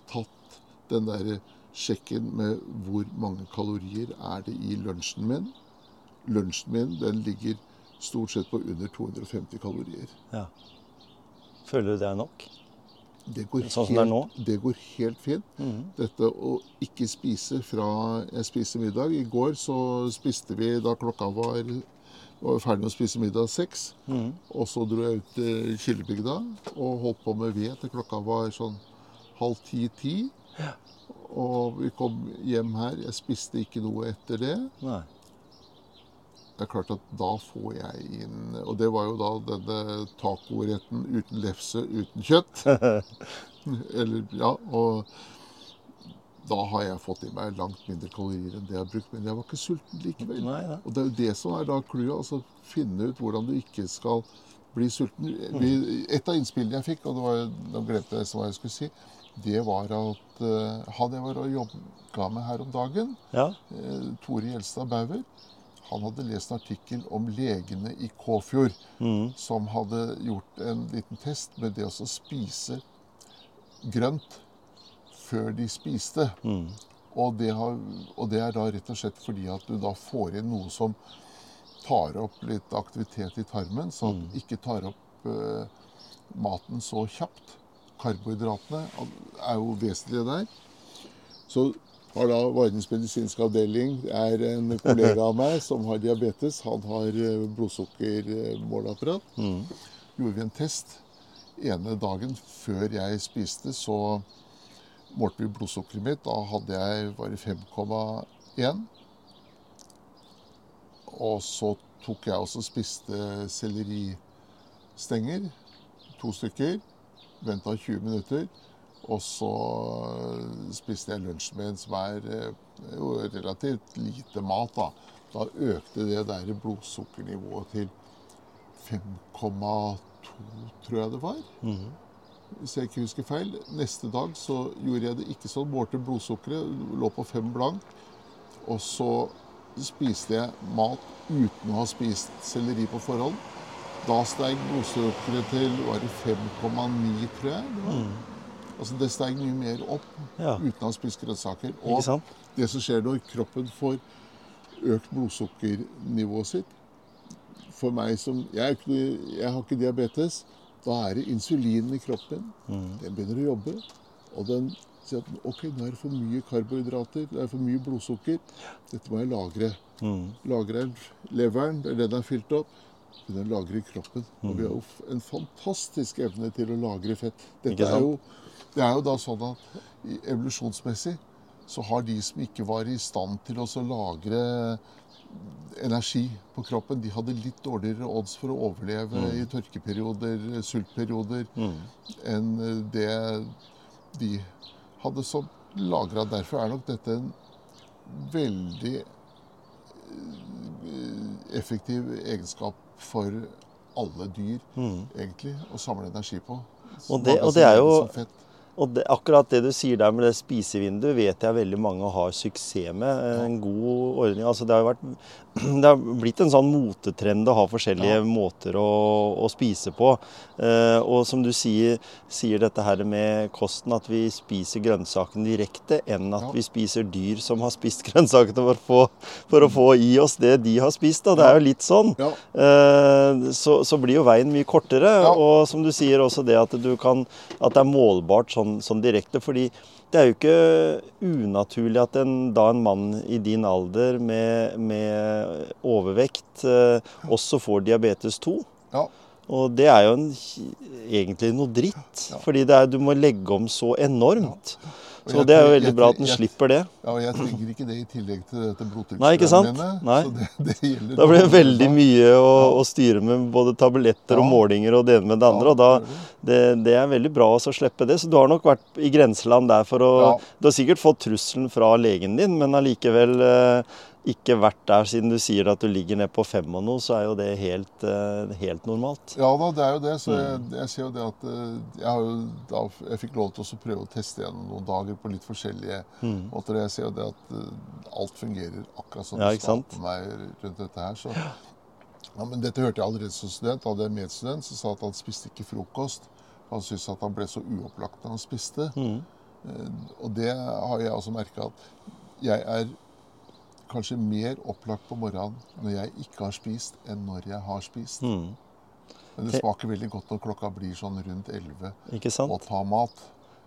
tatt den derre sjekken med hvor mange kalorier er det i lunsjen min. Lunsjen min den ligger stort sett på under 250 kalorier. Ja. Føler du det er nok? Det går, Sånn helt, det går helt fint. Dette å ikke spise fra jeg spiser middag. I går så spiste vi da klokka var var ferdig med å spise middag seks. Og så dro jeg ut til Killebygda og holdt på med ved til klokka var sånn halv ti-ti. Og vi kom hjem her. Jeg spiste ikke noe etter det. Nei. Det er klart at da får jeg inn Og det var jo da denne tacoretten uten lefse, uten kjøtt. Eller, ja, og da har jeg fått i meg langt mindre kalorier enn det jeg har brukt. Men jeg var ikke sulten likevel. Nei, ja. Og det er jo det som er da clouet. Altså finne ut hvordan du ikke skal bli sulten. Vi, et av innspillene jeg fikk, og det var, nå glemte jeg hva jeg skulle si, det var at uh, han jeg var og jobba med her om dagen, Ja. uh, Tore Gjelstad Bauer, han hadde lest en artikkel om legene i Kåfjord Mm. som hadde gjort en liten test med det å spise grønt før de spiste. Mm. Og det, har, og det er da rett og slett fordi at du da får inn noe som tar opp litt aktivitet i tarmen, så at det ikke tar opp eh, maten så kjapt. Karbohydratene er jo vesentlige der. Så har da Vardens medisinske avdeling er en kollega av meg som har diabetes. Han har eh, blodsukkermåleapparat. Mm. Gjorde vi en test. Ene dagen før jeg spiste, så målte vi blodsukkeret mitt. Da hadde jeg bare 5,1. Og så tok jeg også spiste selleristenger. To stykker. Venta 20 minutter. Og så spiste jeg lunsjen min, som er eh, jo relativt lite mat. Da Da økte det der blodsukkernivået til 5,2, tror jeg det var. Hvis jeg ikke husker feil. Neste dag så gjorde jeg det ikke sånn. Målte blodsukkeret, lå på fem blank. Og så spiste jeg mat uten å ha spist selleri på forhånd. Da steg blodsukkeret til var det 5,9, tror jeg. det var. Altså Det steg mye mer opp Ja. uten å ha spist grønnsaker. Og det som skjer når kroppen får økt blodsukkernivået sitt For meg som Jeg, ikke, jeg har ikke diabetes. Da er det insulinen i kroppen. Den begynner å jobbe. Og den sier at ok, nå er det for mye karbohydrater, det er for mye blodsukker. Dette må jeg lagre. Mm. Lagrer leveren, det er den er fylt opp. Begynner å lagre i kroppen. Og vi har jo en fantastisk evne til å lagre fett. Dette er jo, det er jo da sånn at evolusjonsmessig så har de som ikke var i stand til å lagre energi på kroppen, de hadde litt dårligere odds for å overleve i tørkeperioder, sultperioder, enn eh, det de hadde som lagra. Derfor er nok dette en veldig eh, effektiv egenskap for alle dyr, egentlig, å samle energi på. Mm. Og det- og det er jo-. Og det, akkurat det du sier der med det spisevinduet, vet jeg veldig mange har suksess med. En god ordning. Altså det, har vært, det har blitt en sånn motetrend å ha forskjellige Ja. måter å, å spise på. Eh, og som du sier, sier dette her med kosten, at vi spiser grønnsakene direkte, enn at Ja. vi spiser dyr som har spist grønnsakene for få, for å få i oss det de har spist. Da. Det er jo litt sånn. Ja. Eh, så, så blir jo veien mye kortere. Og som du sier også det at, du kan, at det er målbart sånn, sånn direkte. fordi det er jo ikke unaturlig at en, da en mann i din alder med, med overvekt eh, også får diabetes 2. ja. Og det er jo en, egentlig noe dritt. Fordi det er, du må legge om så enormt. Og Så det er jo veldig bra at en slipper det. Ja, og jeg trenger ikke det i tillegg til dette blodtrykksprøvene mine. Nei. Så det, det gjelder Da blir det veldig mye å, å styre med både tabletter og målinger og det ene med det andre. Og da, det det, det er veldig bra også å slippe det. Så du har nok vært i grenseland der for å Du har sikkert fått trusselen fra legen din, men allikevel eh, ikke vært der siden du sier at du ligger ned på fem og noe, så er jo det helt, eh, helt normalt. Ja da, det er jo det. Så jeg, Mm. jeg ser jo det at eh, jeg, har jo, jeg fikk lov til å prøve å teste gjennom noen dager på litt forskjellige Mm. måter. Jeg ser jo det at eh, alt fungerer akkurat som Ja, det skal på meg rundt dette her. Så. Ja, men dette hørte jeg allerede som student. Da hadde jeg en medstudent som sa at han spiste ikke frokost. Han syntes at han ble så uopplagt når han spiste. Mm. Og det har jeg også merka at jeg er kanskje mer opplagt på morgenen når jeg ikke har spist, enn når jeg har spist. Mm. Men det smaker veldig godt når klokka blir sånn rundt 11 Ikke sant? og ta mat.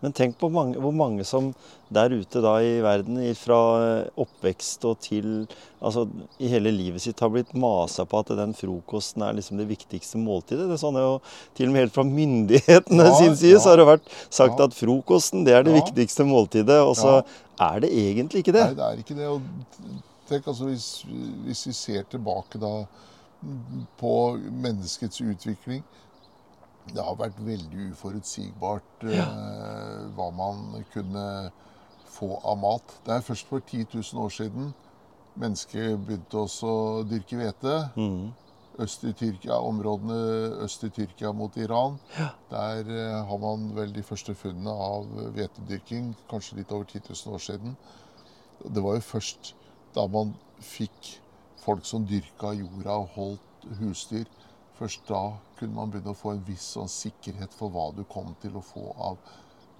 Men tenk på mange, hvor mange som der ute da i verden, fra oppvekst og til Altså i hele livet sitt har blitt masa på at den frokosten er liksom det viktigste måltidet. Det er sånn jo til og med helt fra myndighetene Ja, sin side ja. så har det vært sagt Ja. at frokosten det er det viktigste måltidet. Og så er det egentlig ikke det. Nei, det er ikke det. Og tenk altså hvis, hvis vi ser tilbake da på menneskets utvikling Det har vært veldig uforutsigbart eh, hva man kunne få av mat. Det er først for 10 000 år siden mennesket begynte også å dyrke hvete. Mm. Øst i Tyrkia, Områdene øst i Tyrkia mot Iran. Der eh, har man vel de første funnene av hvetedyrking, kanskje litt over 10 000 år siden. Det var jo først da man fikk folk som dyrka jorda og holdt husdyr. Først da kunne man begynne å få en viss sånn sikkerhet for hva du kom til å få av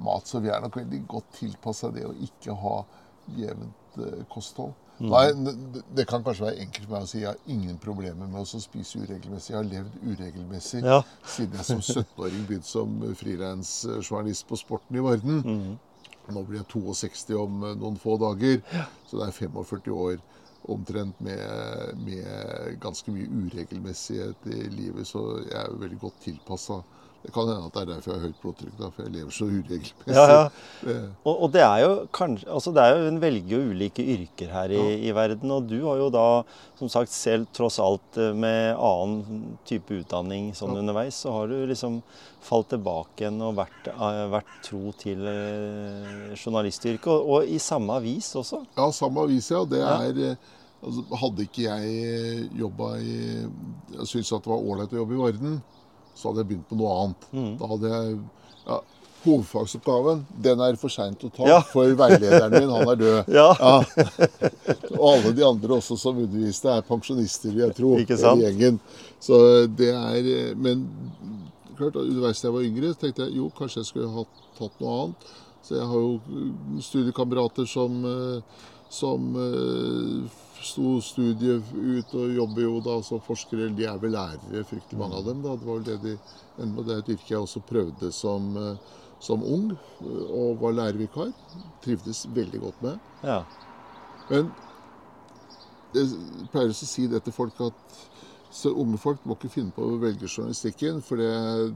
mat. Så vi er nok veldig godt tilpassa det å ikke ha jevnt eh, kosthold. Nei, det- kan kanskje være enkelt for meg å si jeg har ingen problemer med å spise uregelmessig. Jeg har levd uregelmessig Ja. siden jeg som 17-åring begynte som frilansjournalist på Sporten i Varden. Nå blir jeg 62 om eh, noen få dager, så det er 45 år omtrent med, med ganske mye uregelmessighet i livet. Så jeg er veldig godt tilpassa. Det kan hende at det er derfor jeg har høyt blodtrykk, da, for jeg lever så uregelmessig. Ja, ja. Og, og det er jo kanskje altså det er jo En velger jo ulike yrker her i, i verden. Og du har jo da som sagt selv tross alt eh, med annen type utdanning sånn underveis, så har du liksom falt tilbake igjen og vært, eh, vært tro til eh, journalistyrket. Og, og i samme avis også. Ja, samme avis, ja. Det er altså, Hadde ikke jeg jobba i Jeg syntes at det var ålreit å jobbe i Varden, så hadde jeg begynt på noe annet. Mm. Da hadde jeg ja, Hovedfagsoppgaven den er for seint å ta, Ja. for veilederen min han er død. Ja. Og alle de andre også som underviste, er pensjonister, vil jeg tro. Ikke sant? gjengen. Så det er Men klart, underveis da jeg var yngre, tenkte jeg jo, kanskje jeg skulle ha tatt noe annet. Så jeg har jo studiekamerater som, eh, som eh, sto studiet ut og jobber jo da som forskere. De er vel lærere, fryktelig mange av dem. da. Det var vel det de, enda det er et yrke jeg også prøvde som, eh, som ung, eh, og var lærervikar. Trivdes veldig godt med. ja. Men jeg pleier å si det til folk at så unge folk må ikke finne på å velge journalistikken, for det,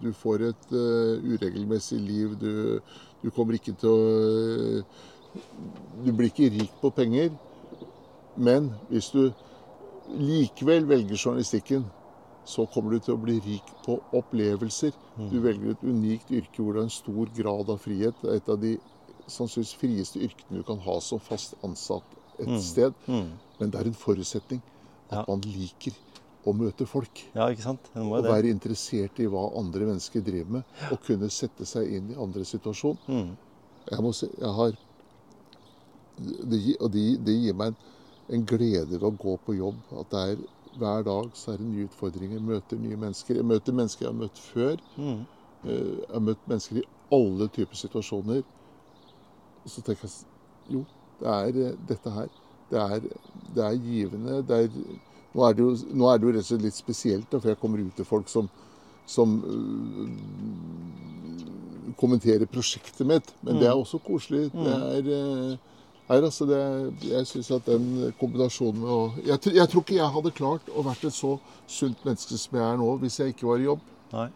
du får et uh, uregelmessig liv. Du, du kommer ikke til å Du blir ikke rik på penger. Men hvis du likevel velger journalistikken, så kommer du til å bli rik på opplevelser. Du velger et unikt yrke hvor det er en stor grad av frihet. Det er et av de sannsynligvis frieste yrkene du kan ha som fast ansatt et sted. Mm. Men det er en forutsetning at man liker å møte folk. ja, ikke sant? Å være interessert i hva andre mennesker driver med. Og kunne sette seg inn i andres situasjon. Mm. Jeg må si, jeg har det, Og det, det gir meg en, en glede ved å gå på jobb. At det er hver dag så er det nye utfordringer. Jeg møter nye mennesker. Jeg møter mennesker jeg har møtt før. Mm. Eh, Jeg har møtt mennesker i alle typer situasjoner. Og så tenker jeg jo, det er eh, dette her. Det er, det er givende. Det er, nå, er det jo, nå er det jo rett og slett litt spesielt, for jeg kommer ut til folk som, som øh, kommenterer prosjektet mitt. Men det er også koselig. Det er eh, Nei, altså det, jeg syns at den kombinasjonen med å jeg, jeg tror ikke jeg hadde klart å vært et så sunt menneske som jeg er nå, hvis jeg ikke var i jobb. Nei.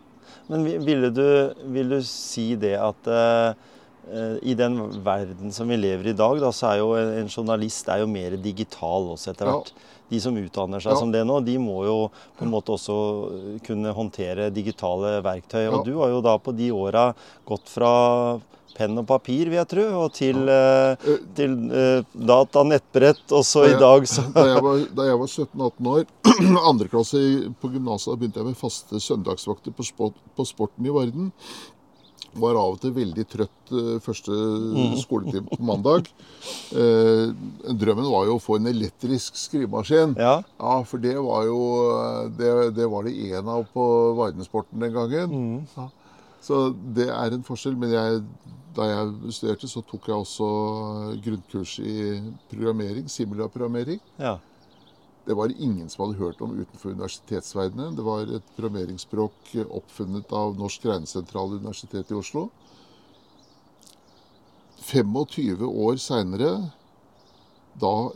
Men ville du, vil du si det at eh, i den verden som vi lever i i dag, da, så er jo en, journalist er jo mer digital også etter Ja. De som utdanner seg Ja. som det nå, de må jo på en måte også eh, kunne håndtere digitale verktøy. Og du har jo da på de åra gått fra penn og papir, vil jeg tro, og til, ja. uh, til uh, data, nettbrett, og så i dag så Da jeg var, da jeg var 17-18 år, andre klasse på gymnaset, begynte jeg med faste søndagsvakter på, sport, på Sporten i Varden. Var av og til veldig trøtt eh, første skoletime på mandag. Eh, drømmen var jo å få en elektrisk skrivemaskin. Ja. Ja, for det var jo Det, det var det én av på Vardensporten den gangen. Mm. Så det er en forskjell. Men jeg, da jeg studerte, så tok jeg også grunnkurs i programmering. Simula-programmering. ja. Det var ingen som hadde hørt om utenfor universitetsverdenen. Det var et programmeringsspråk oppfunnet av Norsk regnesentral universitet i Oslo. 25 år seinere, da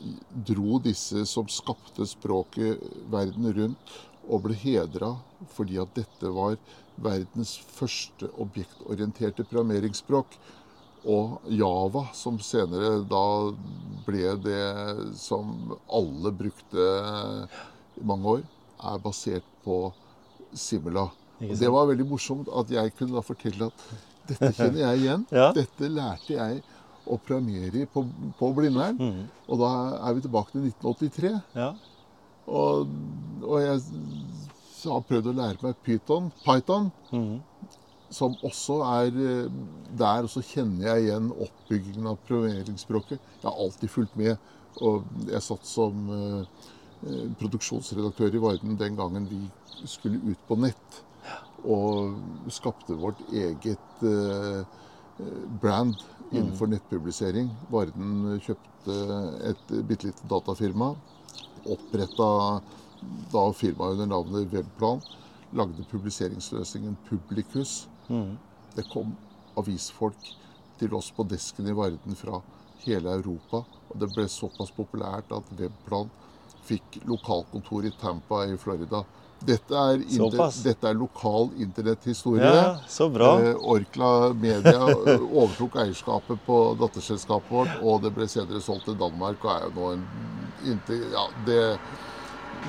dro disse som skapte språket verden rundt, og ble hedra fordi at dette var verdens første objektorienterte programmeringsspråk. Og Java, som senere da ble det som alle brukte i mange år, er basert på Simula. Og det var veldig morsomt at jeg kunne da fortelle at dette kjenner jeg igjen. Ja. Dette lærte jeg. å premiere på, på Blindern. Mm. Og da er vi tilbake til 1983. Ja. Og, og jeg har prøvd å lære meg Python, Python Mm. Som også er der, og så kjenner jeg igjen oppbyggingen av programmeringsspråket. Jeg har alltid fulgt med. Og jeg satt som eh, eh, produksjonsredaktør i Varden den gangen vi skulle ut på nett. Og skapte vårt eget eh, brand innenfor nettpublisering. Varden kjøpte et bitte lite datafirma. Oppretta da firmaet under navnet Webplan. Lagde publiseringsløsningen Publicus. Mm. Det kom avisfolk til oss på desken i Varden fra hele Europa. Og det ble såpass populært at Webplan fikk lokalkontor i Tampa i Florida. Dette er, inter dette er lokal internetthistorie. ja, så bra. Eh, Orkla Media overtok eierskapet på datterselskapet vårt, og det ble senere solgt til Danmark og er jo nå en inter, ja, det,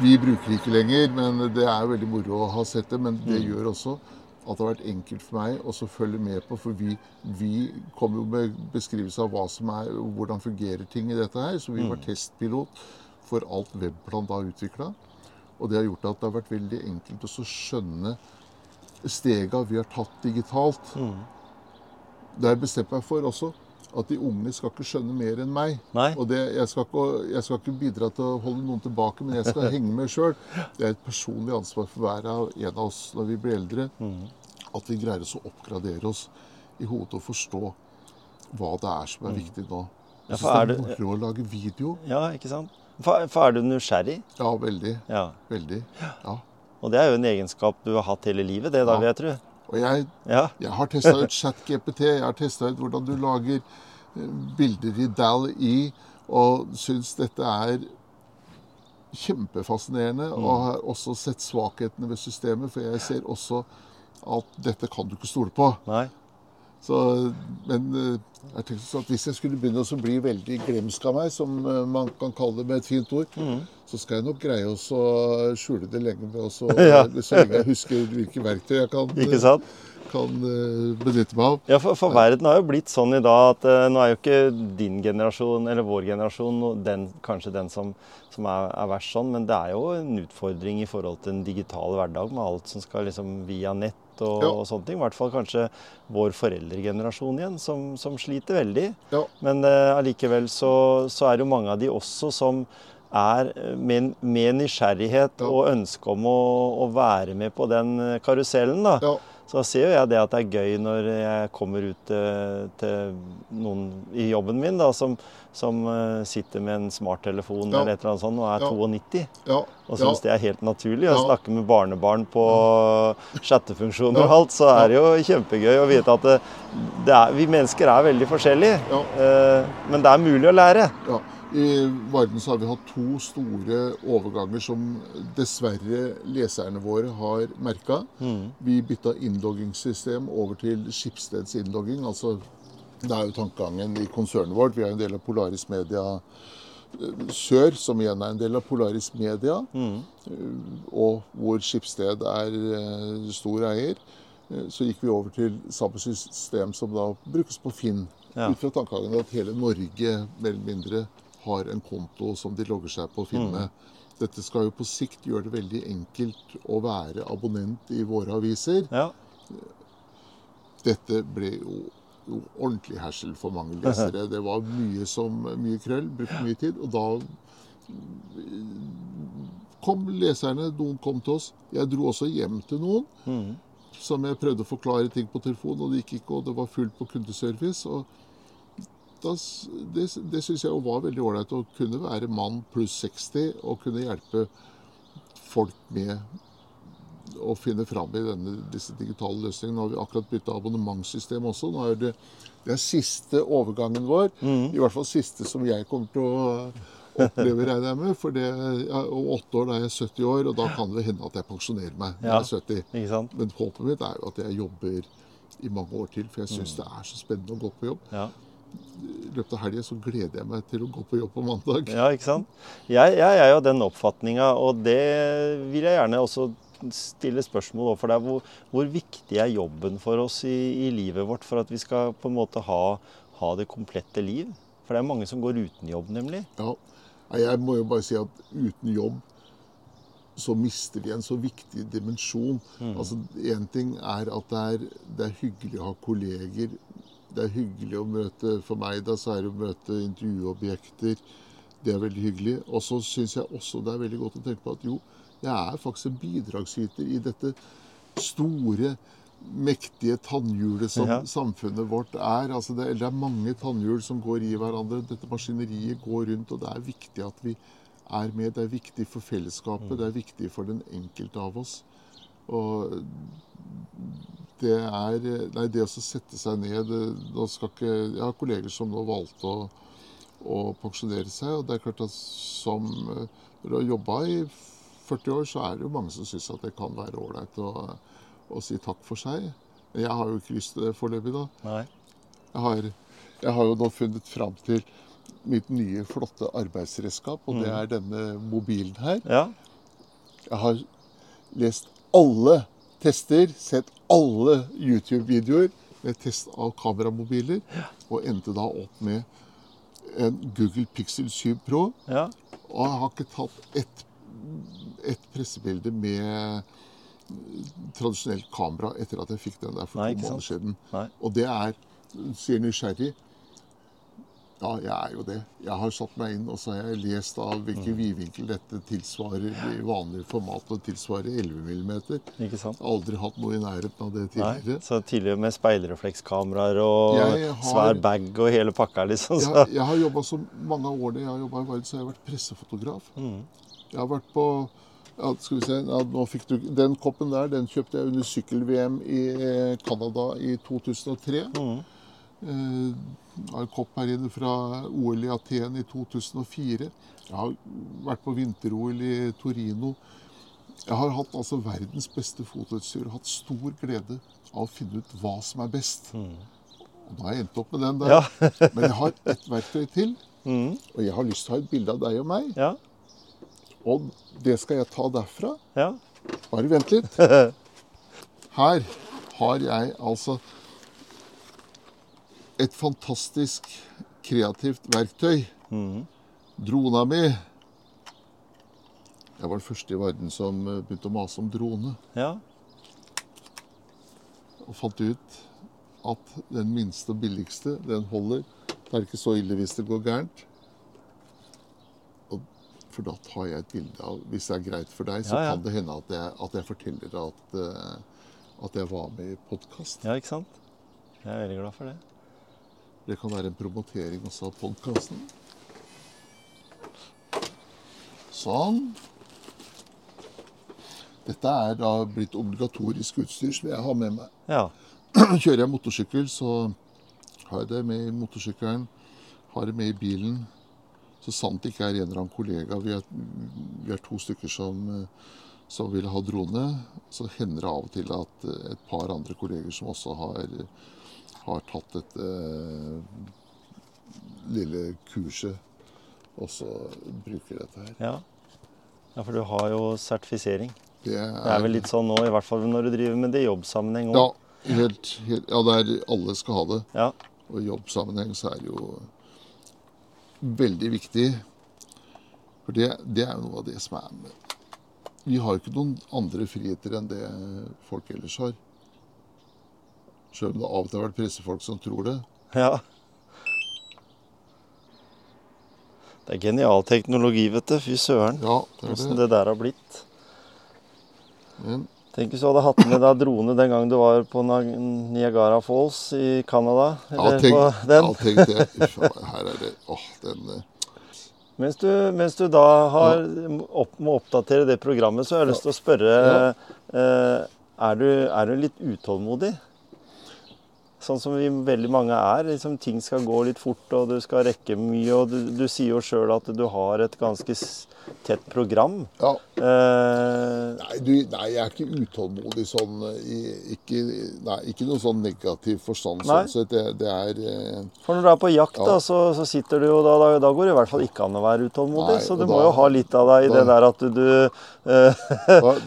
Vi bruker ikke lenger, men det er veldig moro å ha sett det. Men det Mm. gjør også at det har vært enkelt for meg å følge med på. For vi, vi kommer jo med beskrivelse av hva som er, hvordan fungerer ting i dette her. Så vi Mm. var testpilot for alt Webplan da utvikla. Og det har gjort at det har vært veldig enkelt å skjønne stega vi har tatt digitalt. Mm. Det har jeg bestemt meg for også. At de unge skal ikke skjønne mer enn meg. Nei. Og det, jeg, skal ikke, jeg skal ikke bidra til å holde noen tilbake, men jeg skal henge med sjøl. Det er et personlig ansvar for hver av en av oss når vi blir eldre. Mm. At vi greier oss å oppgradere oss i hodet og forstå hva det er som er viktig nå. Mm. Ja, Jeg syns er det er moro å lage video. Ja, ikke sant? For, for er du nysgjerrig? Ja, veldig. Ja. Veldig. Ja. Og det er jo en egenskap du har hatt hele livet, det da, Ja. vil jeg tro. Og jeg Ja. Jeg har testa ut ChatGPT, jeg har testa ut hvordan du lager eh, bilder i DAL-E, og syns dette er kjempefascinerende. Og har også sett svakhetene ved systemet, for jeg ser også at dette kan du ikke stole på. Nei. Så, men eh, jeg tenkte at hvis jeg skulle begynne å bli veldig glemsk av meg, som eh, man kan kalle det med et fint ord, så skal jeg nok greie å skjule det lenge med også, Ja. så lenge jeg husker hvilke verktøy jeg kan, Ikke sant? kan eh, benytte meg av. Ja, for, for verden har jo blitt sånn i dag at eh, nå er jo ikke din generasjon eller vår generasjon den, kanskje den som, som er, er verst sånn, men det er jo en utfordring i forhold til en digital hverdag med alt som skal liksom via nett og, Ja. og sånne ting. I hvert fall kanskje vår foreldregenerasjon igjen, som, som sliter veldig. Ja. Men allikevel uh, så, så er det jo mange av de også som er eh, med, med nysgjerrighet Ja. og ønske om å, å være med på den eh, karusellen. da. Så ser jo jeg det at det er gøy når jeg kommer ut eh, til noen i jobben min da, som, som eh, sitter med en smarttelefon Ja. eller et eller annet sånt og er Ja. 92 Ja. og syns det er helt naturlig å snakke med barnebarn på chattefunksjoner og alt, så er det jo kjempegøy å vite at det, det er, vi mennesker er veldig forskjellige. Eh, men det er mulig å lære. I Varden så har vi hatt to store overganger som dessverre leserne våre har merka. Vi bytta innloggingssystem over til Skipsteds innlogging. Altså, det er jo tankegangen i konsernet vårt. Vi er en del av Polaris Media eh, Sør, som igjen er en del av Polaris Media. mm. Og hvor Skipsted er eh, stor eier. Eh, Så gikk vi over til samme system som da brukes på Finn. Ja. Ut fra tankegangen at hele Norge mer eller mindre har en konto som de logger seg på å finne. med. Dette skal jo på sikt gjøre det veldig enkelt å være abonnent i våre aviser. Ja. Dette ble jo, jo ordentlig hersel for mange lesere. Det var mye, som, mye krøll, brukte mye tid. Og da kom leserne, noen kom til oss. Jeg dro også hjem til noen. Som jeg prøvde å forklare ting på telefon, og det gikk ikke. Og det var fullt på kundeservice. og da, det det syns jeg var veldig ålreit å kunne være mann pluss 60 og kunne hjelpe folk med å finne fram i denne, disse digitale løsningene. Nå har vi akkurat bytta abonnementssystem også. Nå er det, det er siste overgangen vår. I hvert fall siste som jeg kommer til å oppleve, regner jeg med. For det, om åtte år da er jeg 70 år, og da kan det hende at jeg pensjonerer meg når Ja. jeg er 70. Ikke sant? Men håpet mitt er jo at jeg jobber i mange år til, for jeg syns det er så spennende å gå på jobb. Ja. I løpet av helga så gleder jeg meg til å gå på jobb på mandag. Ja, ikke sant? Jeg, jeg er jo den oppfatninga, og det vil jeg gjerne også stille spørsmål overfor deg. Hvor, hvor viktig er jobben for oss i, i livet vårt for at vi skal på en måte ha, ha det komplette liv. For det er mange som går uten jobb, nemlig. Ja. Jeg må jo bare si at uten jobb så mister vi en så viktig dimensjon. Altså, Én ting er at det er, det er hyggelig å ha kolleger. Det er hyggelig å møte For meg da, så er det å møte intervjuobjekter. Det er veldig hyggelig. Og så syns jeg også det er veldig godt å tenke på at jo, jeg er faktisk en bidragsyter i dette store, mektige tannhjulet som Ja. samfunnet vårt er. Altså det, det er mange tannhjul som går i hverandre. Dette maskineriet går rundt, og det er viktig at vi er med. Det er viktig for fellesskapet. Det er viktig for den enkelte av oss. Og det er Nei, det å sette seg ned nå skal ikke, Jeg har kolleger som nå valgte å, å pensjonere seg, og det er klart at som eh, Når du har jobba i 40 år, så er det jo mange som syns at det kan være ålreit å, å si takk for seg. Men jeg har jo ikke lyst til det foreløpig, da. Nei. Jeg har, jeg har jo nå funnet fram til mitt nye, flotte arbeidsredskap, og det er denne mobilen her. Ja. Jeg har lest alle tester, sett alle YouTube-videoer med test av kameramobiler, og endte da opp med en Google Pixel 7 Pro. ja. Og jeg har ikke tatt ett, et pressebilde med tradisjonelt kamera etter at jeg fikk den der for Nei, to måneder siden. Nei. Og det er, sier nysgjerrig, ja, jeg er jo det. Jeg har satt meg inn og så har jeg lest av hvilken Mm. vidvinkel dette tilsvarer i vanlig format og tilsvarer 11 mm. Ikke sant? Aldri hatt noe i nærheten av det Nei. tidligere. Så tidligere med speilreflekskameraer og har- svær bag og hele pakka, liksom. Så. Jeg, jeg har jobba så mange år årene jeg har jobbet i verden, så har vært pressefotograf. Mm. Jeg har vært på ja, skal vi se, ja, nå fikk du, Den koppen der den kjøpte jeg under sykkel-VM i eh, Canada i 2003. Mm. Eh, har en kopp her inne fra OL i Aten i 2004. Jeg har vært på vinter-OL i Torino. Jeg har hatt altså verdens beste fotoutstyr og hatt stor glede av å finne ut hva som er best. Og da har jeg endt opp med den der. Ja. Men jeg har ett verktøy til, Mm. og jeg har lyst til å ha et bilde av deg og meg. Ja. Og det skal jeg ta derfra. ja. Bare vent litt. Her har jeg altså et fantastisk kreativt verktøy. Mm. Drona mi. Jeg var den første i verden som eh, begynte å mase om drone. ja. Og fant ut at den minste og billigste, den holder. Det er ikke så ille hvis det går gærent. Og, for da tar jeg et bilde av Hvis det er greit for deg, så Ja, ja. kan det hende at jeg, at jeg forteller at, eh, at jeg var med i podkast. ja, ikke sant? Jeg er veldig glad for det. Det kan være en promotering også av podkasten. Sånn. Dette er da blitt obligatorisk utstyr som jeg har med meg. Ja. Kjører jeg motorsykkel, så har jeg det med i motorsykkelen. Har det med i bilen. Så sant det ikke er en eller annen kollega Vi er, vi er to stykker som, som vil ha drone. Så hender det av og til at eh, et par andre kolleger som også har, har tatt dette eh, lille kurset, også bruker dette her. ja. Ja, for du har jo sertifisering. Det Det er vel litt sånn nå, i hvert fall når du driver med det i jobbsammenheng Ja, helt, helt, ja, det er, alle skal ha det. Ja. Og i jobbsammenheng så er det jo veldig viktig. For det, det er jo noe av det som er med Vi har jo ikke noen andre friheter enn det folk ellers har. Selv om det av og til har vært pressefolk som tror det. ja. Det er genial teknologi, vet du. Fy søren. Ja, det er Åssen det. det der har blitt. Men Tenk hvis du hadde hatt med deg drone den gang du var på Niagara Falls i Canada. ja, tenk, på ja, tenk det. Uff, her er det Åh, den eh, Mens du, mens du da har, opp, må oppdatere det programmet, så har jeg lyst til å spørre Ja. eh, er, du, er du litt utålmodig? Sånn som vi veldig mange er. Liksom, ting skal gå litt fort, og du skal rekke mye. Og du, du sier jo sjøl at du har et ganske tett program. Ja. Eh, Nei, du, nei, jeg er ikke utålmodig sånn eh, ikke, nei, ikke noe sånn negativ forstand. Sånn så Det, det er eh, for når du er på jakt, Ja. da, så, så sitter du jo da, da, da går det i hvert fall ikke an å være utålmodig. Nei, så du må da- jo ha litt av deg i det der at du, du eh,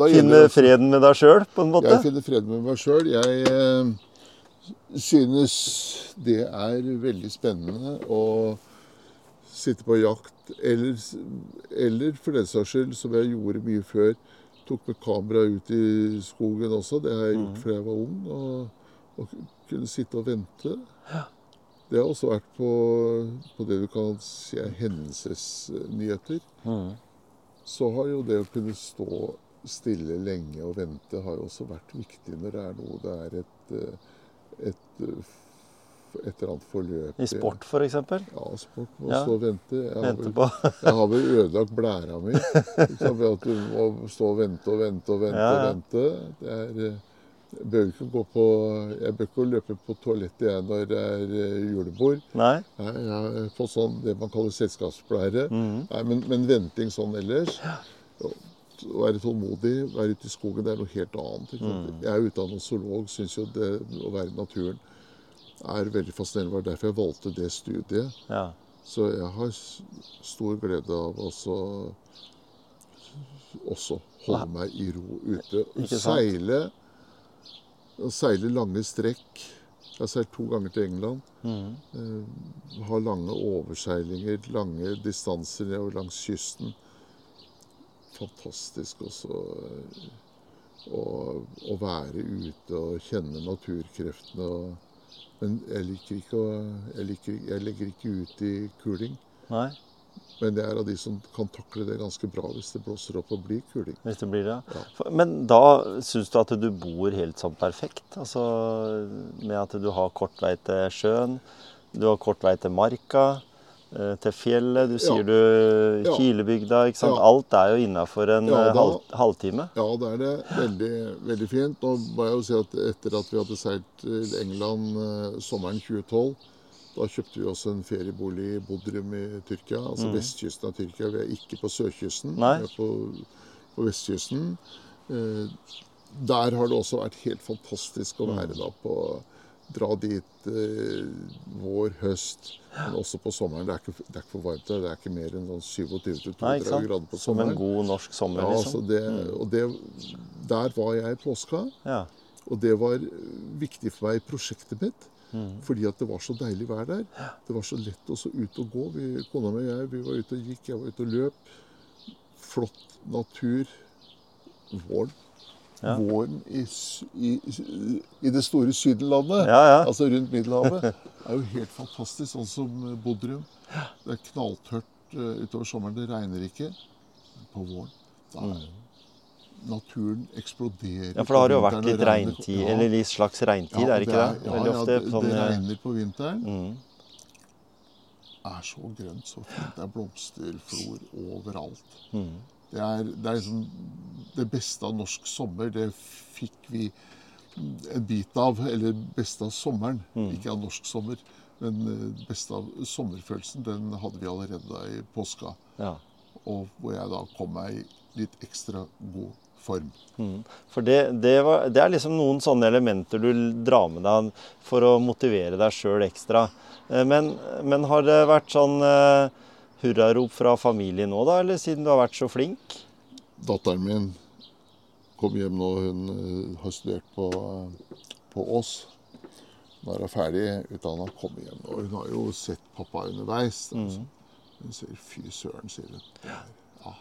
finner freden med deg sjøl, på en måte. Jeg finner freden med meg sjøl. Jeg eh, synes det er veldig spennende å sitte på jakt, eller, eller for den saks skyld, som jeg gjorde mye før, tok med kamera ut i skogen også. Det har jeg gjort fra jeg var ung. Og, og kunne sitte og vente. Det har også vært på, på det du kan si er hendelsesnyheter. Så har jo det å kunne stå stille lenge og vente har jo også vært viktig når det er noe det er et, eh, et, eh, et eller annet forløp I sport, f.eks.? Ja, sport må Ja. stå og vente. Jeg har, vel, jeg har vel ødelagt blæra mi ved at du må stå og vente og vente og vente. Ja, og vente. Det er, eh, jeg bør ikke gå på Jeg bør ikke løpe på toalettet jeg når det er eh, julebord. Nei? Jeg har fått sånn det man kaller selskapspleiere. Mm. Nei, men, men venting sånn ellers Å å være tålmodig, være ute i skogen, det er noe helt annet. Mm. Jeg er utdannet zoolog, syns jo det å være i naturen er veldig fascinerende. Det var derfor jeg valgte det studiet. Ja. Så jeg har stor glede av også, også holde meg i ro ute. Seile, seile lange strekk. Jeg har seilt to ganger til England. Mm. Uh, har lange overseilinger, lange distanser nedover langs kysten. Fantastisk også eh, å, å være ute og kjenne naturkreftene. Og, men jeg liker ikke å jeg, liker, jeg legger ikke ut i kuling. Nei? Men jeg er av de som kan takle det ganske bra hvis det blåser opp og blir kuling. Hvis det blir det? Ja. Men da syns du at du bor helt sånn perfekt? Altså med at du har kort vei til sjøen, du har kort vei til marka, til fjellet, du sier du Kilebygda, ikke sant? Ja. Alt er jo innafor en Ja, eh, da- halv, halvtime. Ja, det er det. Veldig, veldig fint. Nå må jeg jo si at etter at vi hadde seilt til England eh, sommeren 2012, da kjøpte vi oss en feriebolig i Bodrum i Tyrkia, altså vestkysten av Tyrkia. Vi er ikke på sørkysten, Nei. vi er på, på vestkysten. Eh, der har det også vært helt fantastisk å være da på Dra dit eh, vår, høst, men også på sommeren. Det er ikke, det er ikke for varmt der. Det er ikke mer enn sånn 27-32 Nei, ikke sant? grader på sommeren. Som en god norsk sommer, Ja, altså liksom. det, og det, der var jeg i påska, Ja. og det var viktig for meg i prosjektet mitt. Mm. Fordi at det var så deilig vær der. Det var så lett også ut å gå. Vi, kona mi og jeg vi var ute og gikk, jeg var ute og løp. Flott natur. Våren. Ja. Våren i, i, i det store Sydenlandet, Ja, ja. altså rundt Middelhavet, er jo helt fantastisk. Sånn som Bodrum. Det er knalltørt eh, utover sommeren. Det regner ikke. På våren da er naturen eksploderer. Ja, for det har jo vært litt regntid, eller litt slags regntid, er det ikke det? Ja, ja, det, sånn det eh, regner på vinteren. mm. er så grønt, så fint. Det er blomsterflor overalt. Mm. Det er, det er liksom det beste av norsk sommer. Det fikk vi en bit av. Eller beste av sommeren. Mm. Ikke av norsk sommer, men eh, beste av sommerfølelsen. Den hadde vi allerede da i påska. Ja. Og hvor jeg da kom meg i litt ekstra god form. Mm. For det, det, var, det er liksom noen sånne elementer du drar med deg for å motivere deg sjøl ekstra. Eh, Men, men har det vært sånn eh, hurrarop fra familien nå, da? Eller siden du har vært så flink? Datteren min kom hjem nå. Hun eh, har studert på, på Ås. Nå er hun ferdig utdanna, kommer hjem. Og hun har jo sett pappa underveis. Altså. Hun sier 'fy søren', sier hun. Er, ja,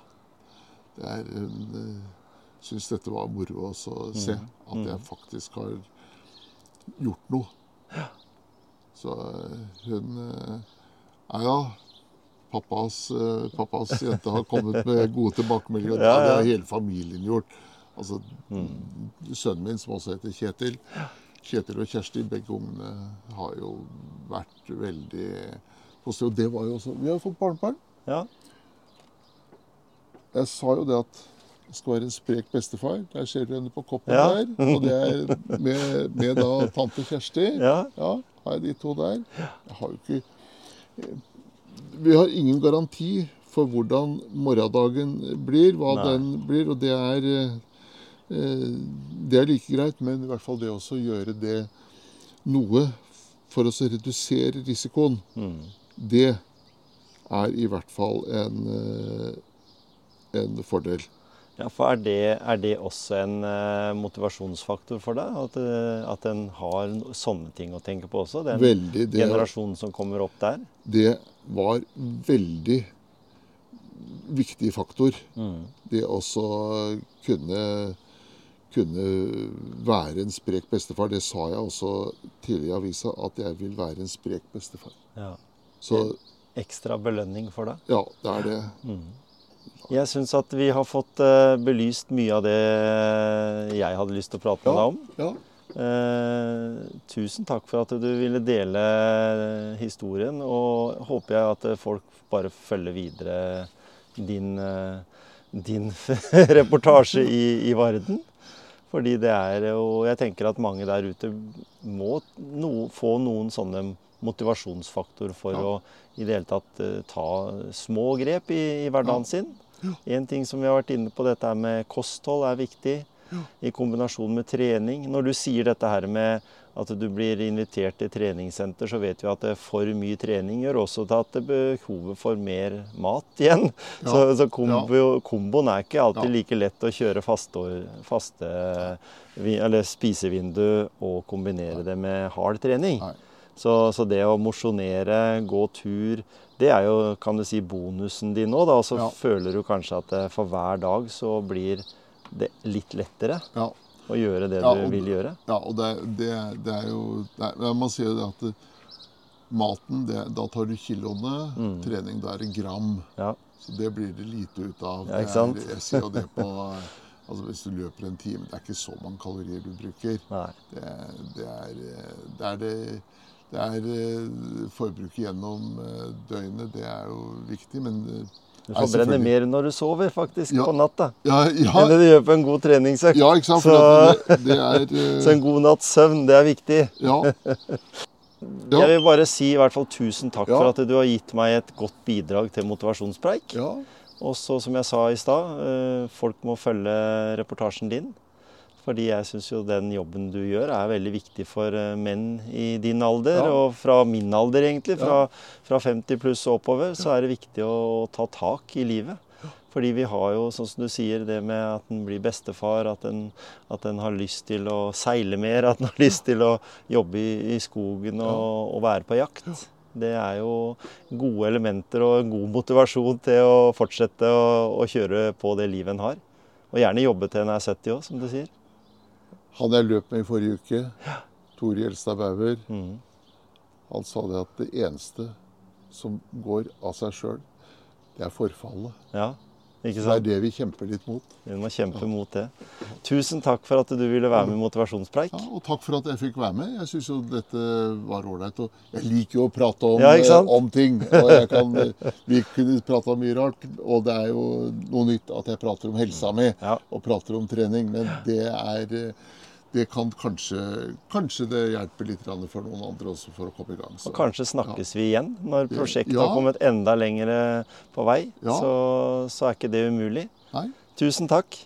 det er, hun uh, syns dette var moro også å se. At jeg faktisk har gjort noe. Ja. Så eh, hun eh, Ja ja. Pappas, eh, pappas jente har kommet med gode tilbakemeldinger. Ja, Ja, det har hele familien gjort. Altså, Sønnen min, som også heter Kjetil. Kjetil og Kjersti, begge ungene, har jo vært veldig positive. Og det var jo også Vi har fått barnebarn. Ja. Jeg sa jo det at det skal være en sprek bestefar. Der ser du henne på koppen Ja. der. Og det er med, med da tante Kjersti. Ja. Ja, har jeg de to der. Jeg har jo ikke Vi har ingen garanti for hvordan morgendagen blir, hva Nei. den blir. Og det er, eh, eh, det er like greit, men i hvert fall det også gjøre det noe for å redusere risikoen, Mm. det er i hvert fall en, eh, en fordel. Ja, for Er det, er det også en uh, motivasjonsfaktor for deg? At, uh, at en har sånne ting å tenke på også? Den veldig, det, generasjonen som kommer opp der? Det var veldig viktig faktor. Mm. Det også kunne, kunne være en sprek bestefar. Det sa jeg også tidligere i avisa, at jeg vil være en sprek bestefar. Ja. Så, Ekstra belønning for deg? Ja, det er det. Mm. Jeg syns at vi har fått uh, belyst mye av det jeg hadde lyst til å prate med deg om. Ja. Uh, tusen takk for at du ville dele historien. Og håper jeg at folk bare følger videre din, din reportasje i, i, Varden. Fordi det er jo Jeg tenker at mange der ute må no, få noen sånne motivasjonsfaktor for ja. å i det hele tatt ta små grep i, i hverdagen ja. sin. En ting som vi har vært inne på, dette med kosthold er viktig. I kombinasjon med trening. Når du sier dette her med at du blir invitert til treningssenter, så vet vi at for mye trening gjør også til at det behovet for mer mat igjen. Ja. Så, så kombo, komboen er ikke alltid like lett å kjøre faste, faste eller spisevindu og kombinere det med hard trening. Så, så, det å mosjonere, gå tur, det er jo kan du si, bonusen din nå. Da. Og så ja. føler du kanskje at eh, for hver dag så blir det litt lettere ja. å gjøre det ja, du vil gjøre. Ja, og det, det, det er jo det er, Man sier jo det at eh, maten, det, da tar du kiloene. Mm. Trening, da er det gram. Ja. Så det blir det lite ut av. Er, jeg sier jo det på Altså Hvis du løper en time, det er ikke så mange kalorier du bruker. Det, det, er, det, er det det er eh, forbruket gjennom eh, døgnet, det er jo viktig, men eh, du forbrenner mer når du sover, faktisk, ja, på natta. Ja, ja. Enn det du gjør på en god treningsøkt. Ja, ikke sant? Så, det, det er, så en god natts søvn, det er viktig. Ja. Jeg vil bare si i hvert fall tusen takk for at du har gitt meg et godt bidrag til motivasjonspreik. Ja. Og så, som jeg sa i stad, folk må følge reportasjen din. Fordi jeg syns jo den jobben du gjør, er veldig viktig for eh, menn i din alder. Ja. Og fra min alder, egentlig. Fra, fra 50 pluss og oppover, så er det viktig å ta tak i livet. Fordi vi har jo, sånn som du sier, det med at en blir bestefar, at en, at en har lyst til å seile mer, at en har lyst til å jobbe i, i skogen og, og, være på jakt. Det er jo gode elementer og god motivasjon til å fortsette å, å kjøre på det livet en har. Og gjerne jobbe til en er 70 òg, som du sier. Han jeg løp med i forrige uke, ja. Tore Gjelstad Bauer, mm. han sa det at det eneste som går av seg sjøl, det er forfallet. Ja. Ikke sant? Det er det vi kjemper litt mot. Vi må kjempe ja. mot det. Tusen takk for at du ville være med i Motivasjonspreik. Ja, og takk for at jeg fikk være med. Jeg syns jo dette var ålreit. Og jeg liker jo å prate om, ja, om ting. Og kan, vi kunne prata om mye rart. Og det er jo noe nytt at jeg prater om helsa mi og prater om trening. Men det er det kan kanskje Kanskje det hjelper litt for noen andre også for å komme i gang. Så. Og kanskje snakkes ja. vi igjen når prosjektet ja. har kommet enda lenger på vei. Ja. Så, så, er ikke det umulig. Nei. Tusen takk.